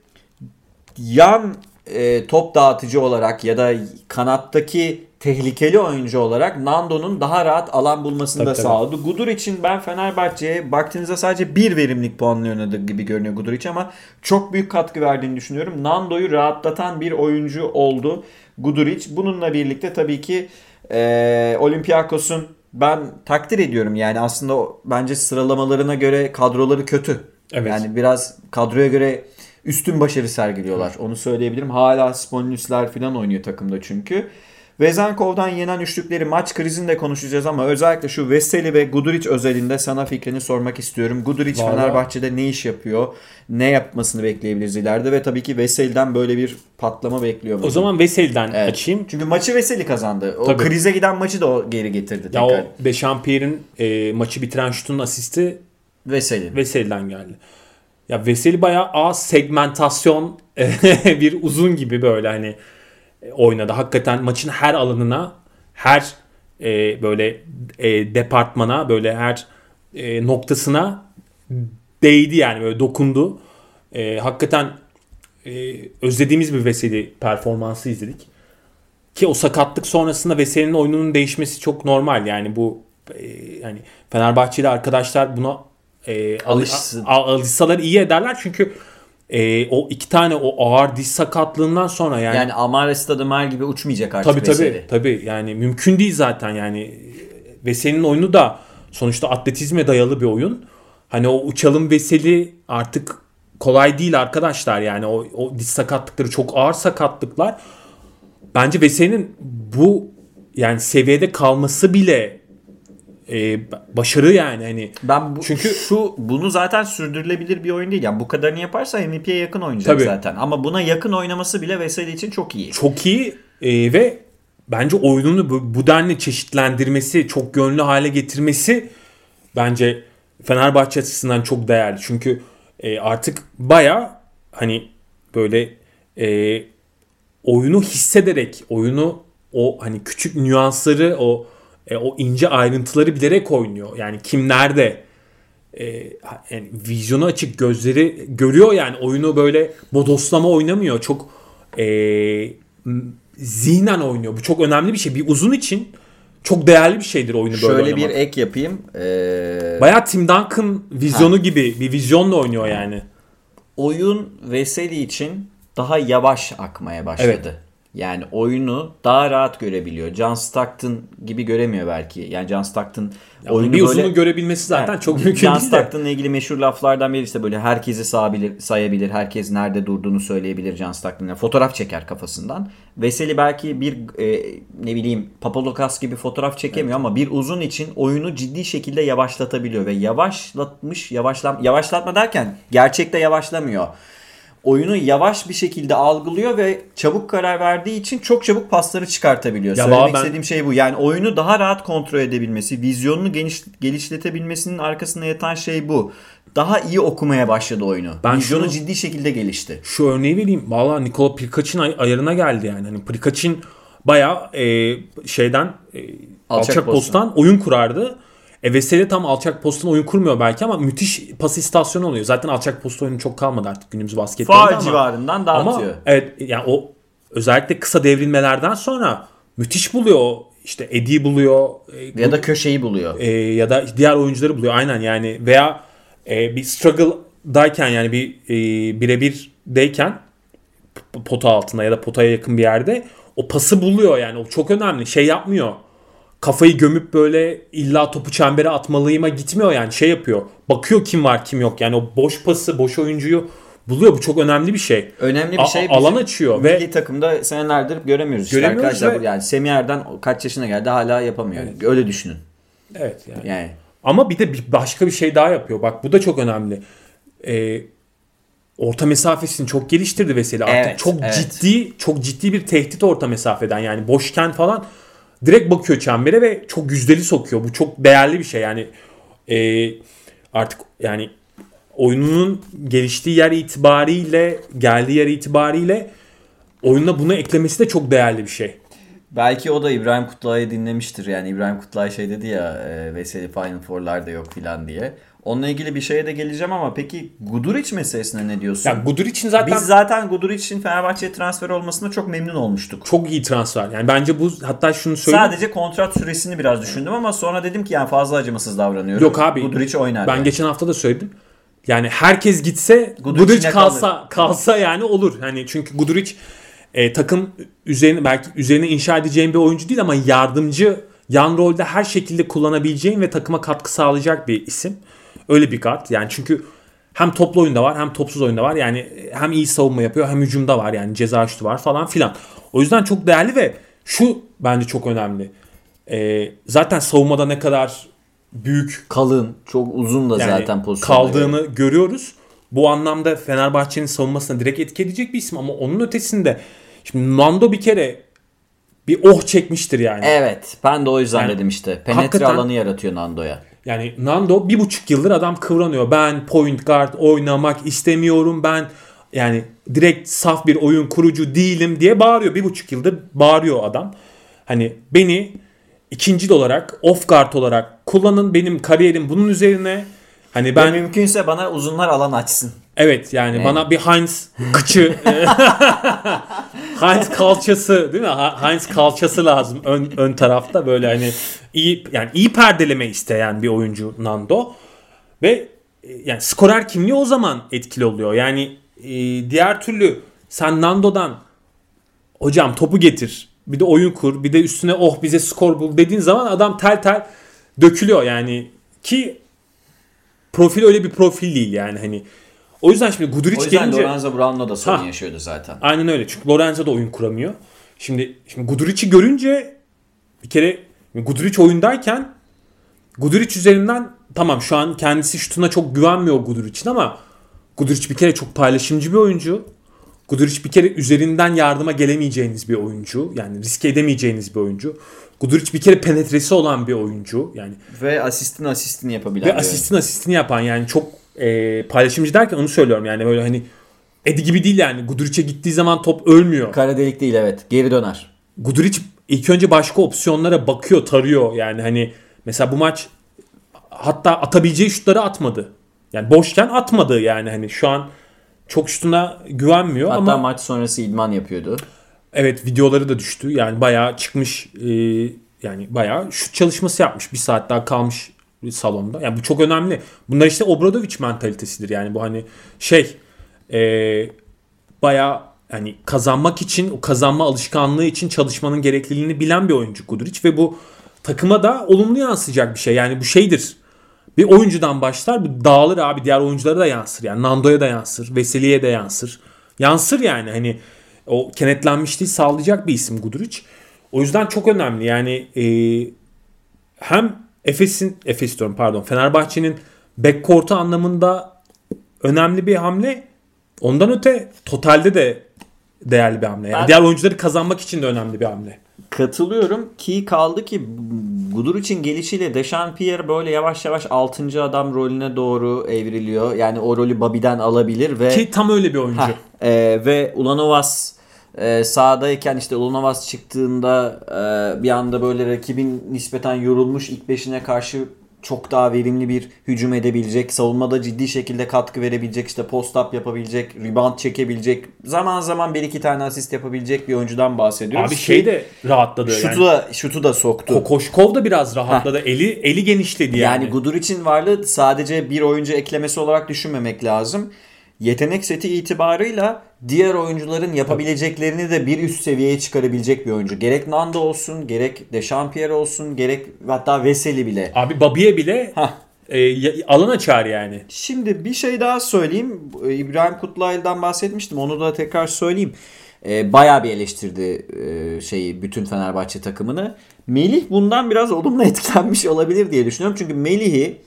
yan e, top dağıtıcı olarak ya da kanattaki tehlikeli oyuncu olarak Nando'nun daha rahat alan bulmasını Tabii, da tabii. sağladı. Gudur için ben Fenerbahçe'ye baktığınızda sadece bir verimlilik puanla oynadı gibi görünüyor Gudur için ama çok büyük katkı verdiğini düşünüyorum. Nando'yu rahatlatan bir oyuncu oldu Guduric. Bununla birlikte tabii ki e, Olympiakos'un ben takdir ediyorum yani aslında bence sıralamalarına göre kadroları kötü. Evet. Yani biraz kadroya göre üstün başarı sergiliyorlar. Onu söyleyebilirim. Hala Sponlisler falan oynuyor takımda çünkü. Vezenkov'dan yenen üçlükleri maç krizinde konuşacağız ama özellikle şu Veseli ve Guduric özelinde sana fikrini sormak istiyorum. Guduric Vallahi- Fenerbahçe'de ne iş yapıyor? Ne yapmasını bekleyebiliriz ileride ve tabii ki Veseli'den böyle bir patlama bekliyor O muyuz? zaman Veseli'den Evet. açayım. Çünkü maçı Veseli kazandı. O Tabii. krize giden maçı da o geri getirdi Ya tekrar. o Dechampierre'in e, maçı bitiren şutun asisti Veseli. Veseli'den geldi. Ya Veseli bayağı A segmentasyon [laughs] bir uzun gibi böyle hani oynadı. Hakikaten maçın her alanına, her e, böyle e, departmana, böyle her e, noktasına değdi yani böyle dokundu. E, hakikaten e, e, özlediğimiz bir Veseli performansı izledik. Ki o sakatlık sonrasında Veseli'nin oyununun değişmesi çok normal. Yani bu e, yani Fenerbahçeli arkadaşlar buna e, Alışsın. al- alışsalar iyi ederler çünkü e, o iki tane o ağır diş sakatlığından sonra yani, Yani Amare Stadımer gibi uçmayacak artık tabii tabii Veseli. tabii yani mümkün değil zaten yani Veseli'nin oyunu da sonuçta atletizme dayalı bir oyun. Hani o uçalım Veseli artık kolay değil arkadaşlar yani o, o diş sakatlıkları çok ağır sakatlıklar. Bence Veseli'nin bu yani seviyede kalması bile e, başarı yani hani Ben bu, Çünkü- şu bunu zaten sürdürülebilir bir oyun değil. Yani bu kadarını yaparsa MVP'ye yakın oynayacak Tabii. zaten. Ama buna yakın oynaması bile Veseli için çok iyi. çok iyi e, ve bence oyununu bu, bu denli çeşitlendirmesi, çok yönlü hale getirmesi bence Fenerbahçe açısından çok değerli. Çünkü e, artık baya hani böyle e, oyunu hissederek, oyunu o hani küçük nüansları, o e, o ince ayrıntıları bilerek oynuyor. Yani kim nerede e, yani vizyonu açık gözleri görüyor yani oyunu böyle bodoslama oynamıyor. Çok e, zihnen oynuyor. Bu çok önemli bir şey. Bir uzun için çok değerli bir şeydir oyunu böyle Şöyle bir ek yapayım. Ee, Bayağı Tim Duncan vizyonu gibi bir vizyonla oynuyor yani. oyun Veseli için daha yavaş akmaya başladı. Evet. Yani oyunu daha rahat görebiliyor. John Stockton gibi göremiyor belki. Yani John Stockton oyunu bir böyle... görebilmesi zaten Yani çok mümkün John değil de. Stockton'la ilgili meşhur laflardan biri işte böyle herkesi sağabilir, sayabilir, herkes nerede durduğunu söyleyebilir John Stockton. Yani fotoğraf çeker kafasından. Veseli belki bir e, ne bileyim Papadopoulos gibi fotoğraf çekemiyor ama bir uzun için oyunu ciddi şekilde yavaşlatabiliyor ve yavaşlatmış, yavaşlam yavaşlatma derken gerçekte yavaşlamıyor. Oyunu yavaş bir şekilde algılıyor ve çabuk karar verdiği için çok çabuk pasları çıkartabiliyor. Ya Söylemek ben- istediğim şey bu. Yani oyunu daha rahat kontrol edebilmesi, vizyonunu geniş, geliştirebilmesinin arkasında yatan şey bu. Daha iyi okumaya başladı oyunu. Ben Vizyonu şunu- ciddi şekilde gelişti. Şu örneği vereyim. Valla Nikola Prikaç'ın ay- ayarına geldi yani. Hani Prikaç'ın bayağı e, şeyden e, alçak, posttan. posttan oyun kurardı. E Veseli tam alçak posttan oyun kurmuyor belki ama müthiş pas istasyonu oluyor. Zaten alçak post oyunu çok kalmadı artık günümüz basketbolunda ama. civarından Ama dağıtıyor. evet yani o özellikle kısa devrilmelerden sonra müthiş buluyor. o. İşte Eddie'yi buluyor. e, ya da köşeyi buluyor. e, ya da diğer oyuncuları buluyor aynen yani veya e, bir struggle'dayken yani bir e, birebirdeyken pota altında ya da potaya yakın bir yerde o pası buluyor yani o çok önemli şey yapmıyor kafayı gömüp böyle illa topu çembere atmalıyıma gitmiyor yani şey yapıyor bakıyor kim var kim yok yani o boş pası boş oyuncuyu buluyor bu çok önemli bir şey Önemli bir şey. a- alan açıyor milli ve takımda senelerdir göremiyoruz. işte Göremiyoruz arkadaşlar. ve- Yani Semih Erden kaç yaşına geldi hala yapamıyor. Öyle düşünün. evet yani Yani Ama bir de bir başka bir şey daha yapıyor. Bak bu da çok önemli. Ee, orta mesafesini çok geliştirdi Veseli. Artık Evet, çok evet. ciddi, çok ciddi bir tehdit orta mesafeden. Yani boşken falan direkt bakıyor çembere ve çok yüzdeli sokuyor. Bu çok değerli bir şey. Yani e, artık yani oyununun geliştiği yer itibariyle, geldiği yer itibariyle oyuna bunu eklemesi de çok değerli bir şey. Belki o da İbrahim Kutluay'ı dinlemiştir. Yani İbrahim Kutlay şey dedi ya e, Veseli Final Four'larda yok filan diye. Onunla ilgili bir şeye de geleceğim ama peki Guduric meselesine ne diyorsun? Yani Gudur için zaten Biz zaten Guduric'in Fenerbahçe'ye transfer olmasına çok memnun olmuştuk. çok iyi transfer. Yani bence bu hatta şunu söyleyeyim. Sadece kontrat süresini biraz düşündüm ama sonra dedim ki yani fazla acımasız davranıyorum. Yok abi. Guduric oynar. Ben yani. geçen hafta da söyledim. Yani herkes gitse Guduric kalsa kalsa yani olur. Hani çünkü Guduric e, takım üzerine belki üzerine inşa edeceğin bir oyuncu değil ama yardımcı yan rolde her şekilde kullanabileceğin ve takıma katkı sağlayacak bir isim. Öyle bir kart. Yani çünkü hem toplu oyunda var hem topsuz oyunda var. Yani hem iyi savunma yapıyor hem hücumda var. Yani ceza şutu var falan filan. O yüzden çok değerli ve şu bence çok önemli. E, zaten savunmada ne kadar büyük kalın, çok uzun da yani zaten pozisyonda. kaldığını görüyoruz. Bu anlamda Fenerbahçe'nin savunmasına direkt etki edecek bir isim ama onun ötesinde şimdi Nando bir kere bir oh çekmiştir yani. Evet, ben de o yüzden Yani dedim işte. Penetre alanı yaratıyor Nando'ya. Yani Nando bir buçuk yıldır adam kıvranıyor. Ben point guard oynamak istemiyorum. Ben yani direkt saf bir oyun kurucu değilim diye bağırıyor. Bir buçuk yıldır bağırıyor adam. Hani beni ikinci olarak off guard olarak kullanın. Benim kariyerim bunun üzerine. Hani Ben ben mümkünse bana uzunlar alan açsın. evet yani Evet. bana bir Heinz kıçı [laughs] [laughs] Heinz kalçası değil mi? Heinz kalçası lazım ön, ön tarafta böyle hani iyi yani iyi perdeleme isteyen bir oyuncu Nando ve e, yani skorer kimliği o zaman etkili oluyor. Yani e, diğer türlü sen Nando'dan hocam topu getir bir de oyun kur bir de üstüne oh bize skor bul dediğin zaman adam tel tel dökülüyor yani ki profil öyle bir profil değil yani hani o yüzden şimdi O Guduric yüzden gelince Lorenzo Brown'la da sorun Ha. yaşıyordu zaten. aynen öyle çünkü Lorenzo da oyun kuramıyor. Şimdi şimdi Guduric'i görünce bir kere Guduric oyundayken Guduric üzerinden tamam şu an kendisi şutuna çok güvenmiyor Guduric'in ama Guduric bir kere çok paylaşımcı bir oyuncu. Guduric bir kere üzerinden yardıma gelemeyeceğiniz bir oyuncu. Yani riske edemeyeceğiniz bir oyuncu. Guduric bir kere penetresi olan bir oyuncu. Yani Ve asistin asistini yapabilen ve asistin asistini yapan yani çok e, paylaşımcı derken onu söylüyorum yani böyle hani Edi gibi değil yani. Guduric'e gittiği zaman top ölmüyor. Kara delik değil evet. Geri döner. Guduric ilk önce başka opsiyonlara bakıyor, tarıyor. Yani hani mesela bu maç hatta atabileceği şutları atmadı. Yani boşken atmadı yani hani şu an çok şutuna güvenmiyor Hatta ama maç sonrası idman yapıyordu. Evet videoları da düştü. Yani bayağı çıkmış e, yani bayağı şut çalışması yapmış. Bir saat daha kalmış salonda. Yani bu çok önemli. Bunlar işte Obradovic mentalitesidir. Yani bu hani şey e, bayağı hani kazanmak için o kazanma alışkanlığı için çalışmanın gerekliliğini bilen bir oyuncu Guduric ve bu takıma da olumlu yansıyacak bir şey. Yani bu şeydir. Bir oyuncudan başlar bu dağılır abi diğer oyunculara da yansır. Yani Nando'ya da yansır, Veseli'ye de yansır. Yansır yani hani o kenetlenmişliği sağlayacak bir isim Guduric. O yüzden çok önemli. Yani e, hem Efes'in Efes diyorum pardon Fenerbahçe'nin backcourt'u anlamında önemli bir hamle. Ondan öte totalde de değerli bir hamle. Yani Ben- diğer oyuncuları kazanmak için de önemli bir hamle. Katılıyorum ki kaldı ki Guduric'in gelişiyle Deşan Pierre böyle yavaş yavaş 6. adam rolüne doğru evriliyor. Yani o rolü Bobby'den alabilir ve Ki tam öyle bir oyuncu. Heh, e, ve Ulanovas e, sahadayken işte Ulanovas çıktığında e, bir anda böyle rakibin nispeten yorulmuş ilk beşine karşı çok daha verimli bir hücum edebilecek, savunmada ciddi şekilde katkı verebilecek, işte post-up yapabilecek, rebound çekebilecek, zaman zaman bir iki tane asist yapabilecek bir oyuncudan bahsediyoruz. Abi şey de rahatladı. şutu yani. da şutu da soktu. Kokoşkov da biraz rahatladı. Eli eli genişledi yani. Yani Guduric'in varlığı sadece bir oyuncu eklemesi olarak düşünmemek lazım. Yetenek seti itibarıyla diğer oyuncuların yapabileceklerini de bir üst seviyeye çıkarabilecek bir oyuncu. Gerek Nando olsun, gerek Dechampierre olsun, gerek hatta Veseli bile. Abi Babi'ye bile Hah. e, alan açar yani. Şimdi bir şey daha söyleyeyim. İbrahim Kutluay'dan bahsetmiştim. Onu da tekrar söyleyeyim. Ee, bayağı bir eleştirdi e, şeyi bütün Fenerbahçe takımını. Melih bundan biraz olumlu etkilenmiş olabilir diye düşünüyorum. Çünkü Melih'i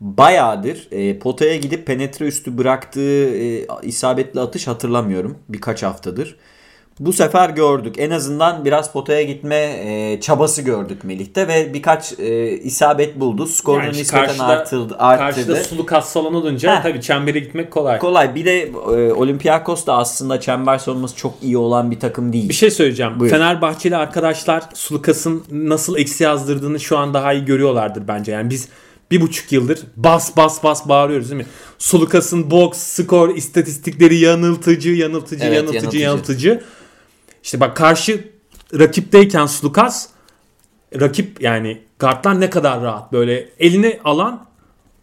bayağıdır e, potaya gidip penetre üstü bıraktığı e, isabetli atış hatırlamıyorum. Birkaç haftadır. Bu sefer gördük. En azından biraz potaya gitme e, çabası gördük Melih'te ve birkaç e, isabet buldu. Skorunu Yani nispeten karşıda, arttırdı. arttırdı. karşıda sulu kas salon olunca Heh. tabii çembere gitmek kolay. Kolay. Bir de e, Olympiakos da aslında çember savunması çok iyi olan bir takım değil. Bir şey söyleyeceğim. Buyur. Fenerbahçeli arkadaşlar Sulukas'ın nasıl eksi yazdırdığını şu an daha iyi görüyorlardır bence. Yani biz bir buçuk yıldır bas bas bas bağırıyoruz değil mi? Sulukas'ın box, skor, istatistikleri yanıltıcı, yanıltıcı, Evet, yanıltıcı, yanıltıcı. yanıltıcı. İşte bak karşı rakipteyken Sulukas rakip yani guardlar ne kadar rahat böyle eline alan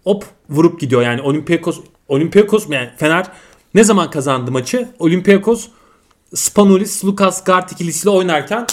hop vurup gidiyor. Yani Olympiakos Olympiakos yani Fener ne zaman kazandı maçı? Olympiakos Spanulis, Lucas Gart ikilisiyle oynarken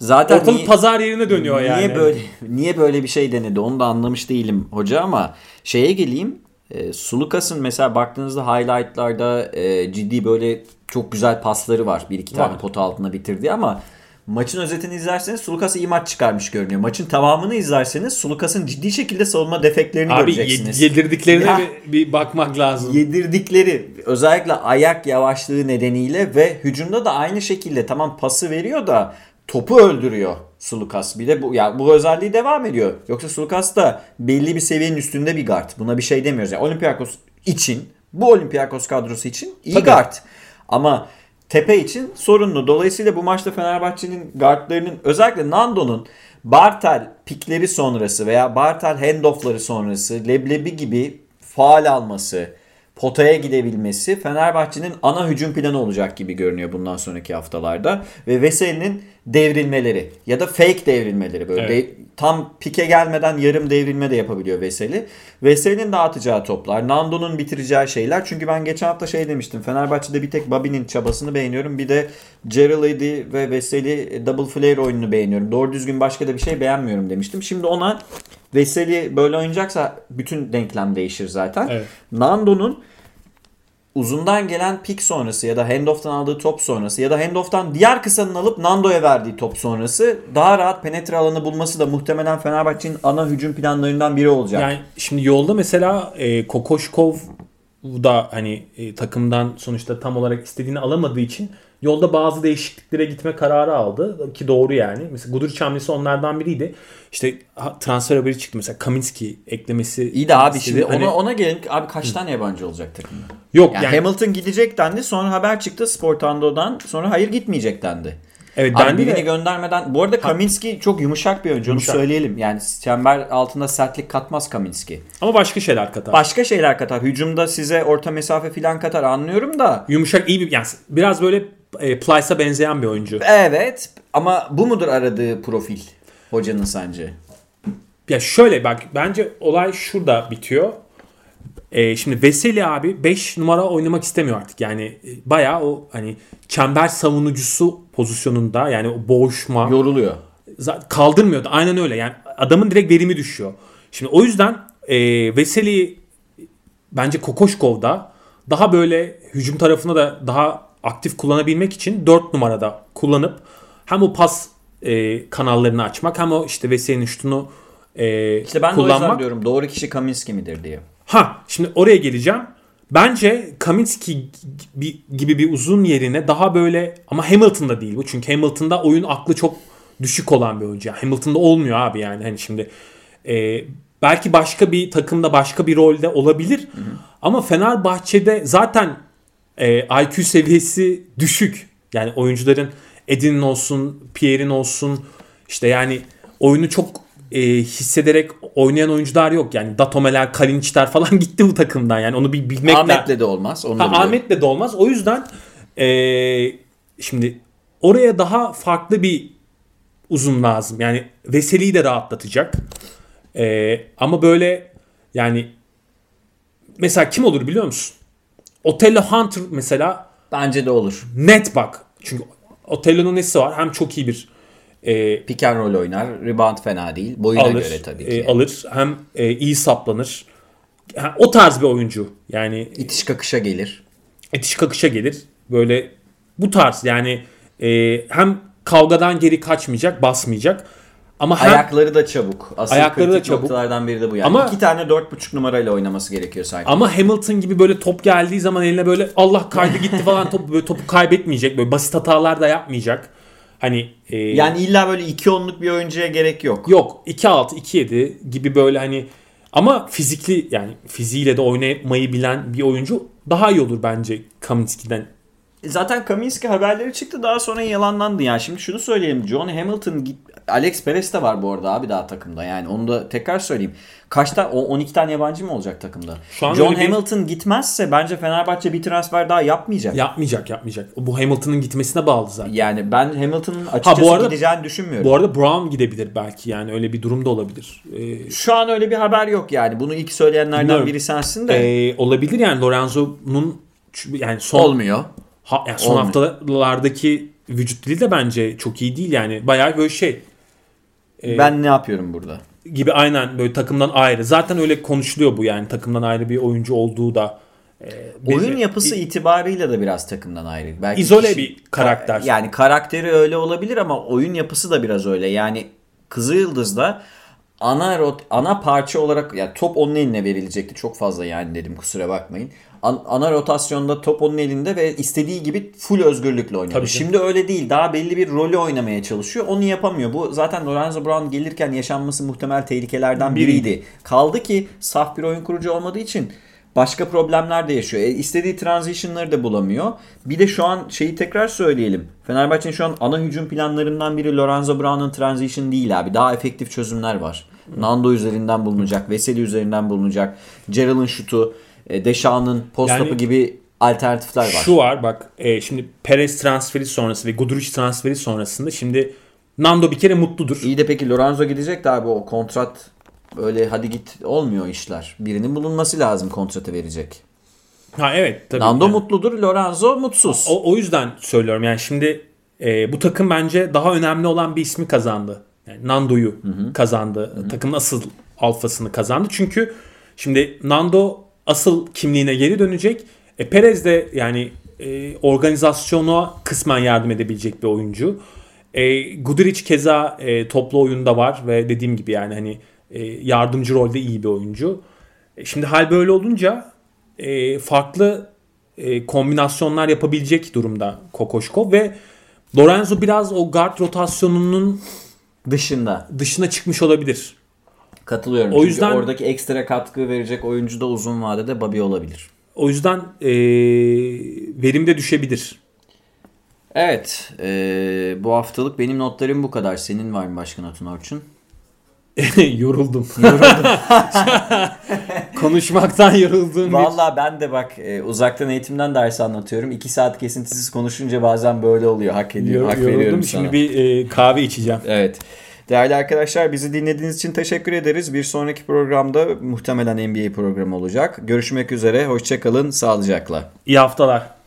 Zaten ortalık niye, pazar yerine dönüyor yani. niye böyle niye böyle bir şey denedi onu da anlamış değilim hoca ama şeye geleyim. E, Sulukas'ın mesela baktığınızda highlightlarda e, ciddi böyle çok güzel pasları var. Bir iki tane Var. pot altına bitirdi ama maçın özetini izlerseniz Sulukas iyi maç çıkarmış görünüyor. Maçın tamamını izlerseniz Sulukas'ın ciddi şekilde savunma defeklerini Abi göreceksiniz. ye- yedirdiklerine Ya. bir, bir bakmak lazım. yedirdikleri özellikle ayak yavaşlığı nedeniyle ve hücumda da aynı şekilde tamam pası veriyor da topu öldürüyor Sulukas. Bir de bu ya bu özelliği devam ediyor. Yoksa Sulukas da belli bir seviyenin üstünde bir guard. Buna bir şey demiyoruz. Yani Olympiakos için bu Olympiakos kadrosu için iyi Tabii. guard. Ama Tepe için sorunlu. Dolayısıyla bu maçta Fenerbahçe'nin guardlarının özellikle Nando'nun Bartel pikleri sonrası veya Bartel handoffları sonrası leblebi gibi faal alması, potaya gidebilmesi Fenerbahçe'nin ana hücum planı olacak gibi görünüyor bundan sonraki haftalarda. Ve Veseli'nin devrilmeleri ya da fake devrilmeleri böyle Evet. de- tam pike gelmeden yarım devrilme de yapabiliyor Veseli. Veseli'nin dağıtacağı toplar, Nando'nun bitireceği şeyler. Çünkü ben geçen hafta şey demiştim. Fenerbahçe'de bir tek Bobby'nin çabasını beğeniyorum. Bir de Gerald Eddy ve Veseli double flare oyununu beğeniyorum. Doğru düzgün başka da bir şey beğenmiyorum demiştim. Şimdi ona Veseli böyle oynayacaksa bütün denklem değişir zaten. Evet. Nando'nun uzundan gelen pik sonrası ya da handoff'tan aldığı top sonrası ya da handoff'tan diğer kısanın alıp Nando'ya verdiği top sonrası daha rahat penetre alanı bulması da muhtemelen Fenerbahçe'nin ana hücum planlarından biri olacak. Yani şimdi yolda mesela e, Kokoşkov da hani e, takımdan sonuçta tam olarak istediğini alamadığı için yolda bazı değişikliklere gitme kararı aldı ki doğru yani. Mesela Guduric hamlesi onlardan biriydi. İşte ha- transfer haberi çıktı mesela Kaminski eklemesi. İyi de abi istedi. şimdi Hani- ona, ona gelin abi kaç tane yabancı olacak takımda? yok Yani, yani, Hamilton gidecek dendi sonra haber çıktı Sportando'dan sonra hayır gitmeyecek dendi. evet Abi ben birini de göndermeden bu arada Kaminski çok yumuşak bir oyuncu onu Yumuşak. söyleyelim. Yani çember altında sertlik katmaz Kaminski. ama başka şeyler katar. Başka şeyler katar. Hücumda size orta mesafe filan katar anlıyorum da. Yumuşak iyi bir yani biraz böyle e, Plyce'a benzeyen bir oyuncu. Evet ama bu mudur aradığı profil hocanın sence? Ya şöyle bak bence olay şurada bitiyor. Ee, şimdi Veseli abi 5 numara oynamak istemiyor artık. Yani e, bayağı o hani çember savunucusu pozisyonunda yani o boğuşma Yoruluyor. kaldırmıyordu. Aynen öyle. Yani adamın direkt verimi düşüyor. Şimdi o yüzden e, Veseli bence Kokoşkov'da daha böyle hücum tarafında da daha aktif kullanabilmek için 4 numarada kullanıp hem o pas e, kanallarını açmak hem o işte Veseli'nin şutunu e, İşte ben de o kullanmak. yüzden diyorum doğru kişi Kaminski midir diye. Ha şimdi oraya geleceğim. Bence Kaminski gibi, bir uzun yerine daha böyle ama Hamilton'da değil bu. Çünkü Hamilton'da oyun aklı çok düşük olan bir oyuncu. Hamilton'da olmuyor abi yani. Hani şimdi e, belki başka bir takımda başka bir rolde olabilir. Ama Fenerbahçe'de zaten e, IQ seviyesi düşük. Yani oyuncuların Edin'in olsun, Pierre'in olsun işte yani oyunu çok e, hissederek oynayan oyuncular yok. Yani Datomeler, Kalinçler falan [laughs] gitti bu takımdan. Yani onu bir bilmek. Ahmet'le de olmaz. Onu Ha. Ahmet'le de olmaz. O yüzden eee, şimdi oraya daha farklı bir uzun lazım. Yani Veseli'yi de rahatlatacak. Eee, ama böyle yani mesela kim olur biliyor musun? Otello Hunter mesela Bence de olur. net bak. Çünkü Otello'nun nesi var? Hem çok iyi bir eee, Pick and roll oynar. Rebound fena değil. Boyuna alır, göre tabii ki. eee, alır. Hem eee, iyi saplanır. Ha, o tarz bir oyuncu. Yani İtiş kakışa gelir. etiş kakışa gelir. Böyle bu tarz yani e, hem kavgadan geri kaçmayacak, basmayacak. Ama hem Ayakları da çabuk. Asıl Ayakları da çabuk. noktalardan biri de bu yani. Ama- İki tane 4.5 numarayla oynaması gerekiyor sanki. ama Hamilton gibi böyle top geldiği zaman eline böyle Allah kaydı gitti falan top böyle topu kaybetmeyecek. Böyle basit hatalar da yapmayacak. Hani e, Yani illa böyle 2 onluk bir oyuncuya gerek yok. yok 2-6 2-7 gibi böyle hani ama fizikli yani fiziğiyle de oynamayı bilen bir oyuncu daha iyi olur bence Kaminski'den. Zaten Kaminski haberleri çıktı daha sonra yalanlandı. Yani şimdi şunu söyleyelim. John Hamilton git Alex Perez de var bu arada abi daha takımda. Yani onu da tekrar söyleyeyim. Kaçta o 12 tane yabancı mı olacak takımda? Şu an John öyle bir- Hamilton gitmezse bence Fenerbahçe bir transfer daha yapmayacak. Yapmayacak yapmayacak. Bu Hamilton'ın gitmesine bağlı zaten. Yani ben Hamilton'ın açıkçası arada- gideceğini düşünmüyorum. Bu arada Brown gidebilir belki yani öyle bir durum da olabilir. Ee, Şu an öyle bir haber yok yani. Bunu ilk söyleyenlerden Bilmiyorum. biri sensin de. e, olabilir yani Lorenzo'nun yani son Olmuyor. ha, yani son Olmuyor. haftalardaki vücut dili de bence çok iyi değil yani. Bayağı böyle şey e, Ben ne yapıyorum burada? gibi aynen böyle takımdan ayrı. Zaten öyle konuşuluyor bu yani takımdan ayrı bir oyuncu olduğu da. e, bir- Oyun yapısı itibarıyla da biraz takımdan ayrı. Belki İzole kişi- bir karakter. Yani karakteri öyle olabilir ama oyun yapısı da biraz öyle. Yani Kızılyıldız'da ana rot, ana parça olarak ya top onun eline verilecekti. Çok fazla yani dedim kusura bakmayın. An- ana rotasyonda top onun elinde ve istediği gibi full özgürlükle oynuyor. Tabii canım. Şimdi öyle değil. Daha belli bir rolü oynamaya çalışıyor. Onu yapamıyor. Bu zaten Lorenzo Brown gelirken yaşanması muhtemel tehlikelerden Biriydi. biriydi. Kaldı ki saf bir oyun kurucu olmadığı için başka problemler de yaşıyor. E, istediği transition'ları da bulamıyor. Bir de şu an şeyi tekrar söyleyelim. Fenerbahçe'nin şu an ana hücum planlarından biri Lorenzo Brown'un transition değil abi. Daha efektif çözümler var. Nando üzerinden bulunacak, Veseli üzerinden bulunacak, Gerald'ın şutu, e, Deşan'ın post Yani- gibi alternatifler var. Şu var bak e, şimdi Perez transferi sonrası ve Guduric transferi sonrasında şimdi Nando bir kere mutludur. İyi de peki Lorenzo gidecek de abi o kontrat öyle hadi git olmuyor işler. Birinin bulunması lazım kontratı verecek. Ha evet tabii. Nando Yani mutludur, Lorenzo mutsuz. O, o yüzden söylüyorum yani şimdi e, bu takım bence daha önemli olan bir ismi kazandı. Yani Nando'yu kazandı. Takımın asıl alfasını kazandı. Çünkü şimdi Nando asıl kimliğine geri dönecek. E, Perez de yani e, organizasyona kısmen yardım edebilecek bir oyuncu. E, Guduric keza e, toplu oyunda var ve dediğim gibi yani hani e, yardımcı rolde iyi bir oyuncu. E, şimdi hal böyle olunca e, farklı e, kombinasyonlar yapabilecek durumda Kokoşkov ve Lorenzo biraz o guard rotasyonunun Dışında. dışına çıkmış olabilir. Katılıyorum. O Çünkü yüzden- oradaki ekstra katkı verecek oyuncu da uzun vadede Bobby olabilir. O yüzden e, verimde düşebilir. Evet. eee, bu haftalık benim notlarım bu kadar. Senin var mı başka notun Orçun? [laughs] yoruldum. [laughs] [laughs] Konuşmaktan yoruldum. Valla ben de bak e, uzaktan eğitimden ders anlatıyorum. İki saat kesintisiz konuşunca bazen böyle oluyor. Hak ediyor. Yor- hak veriyorum yoruldum. sana. Şimdi bir e, kahve içeceğim. Evet. Değerli arkadaşlar bizi dinlediğiniz için teşekkür ederiz. Bir sonraki programda muhtemelen NBA programı olacak. Görüşmek üzere. Hoşçakalın. Sağlıcakla. İyi haftalar.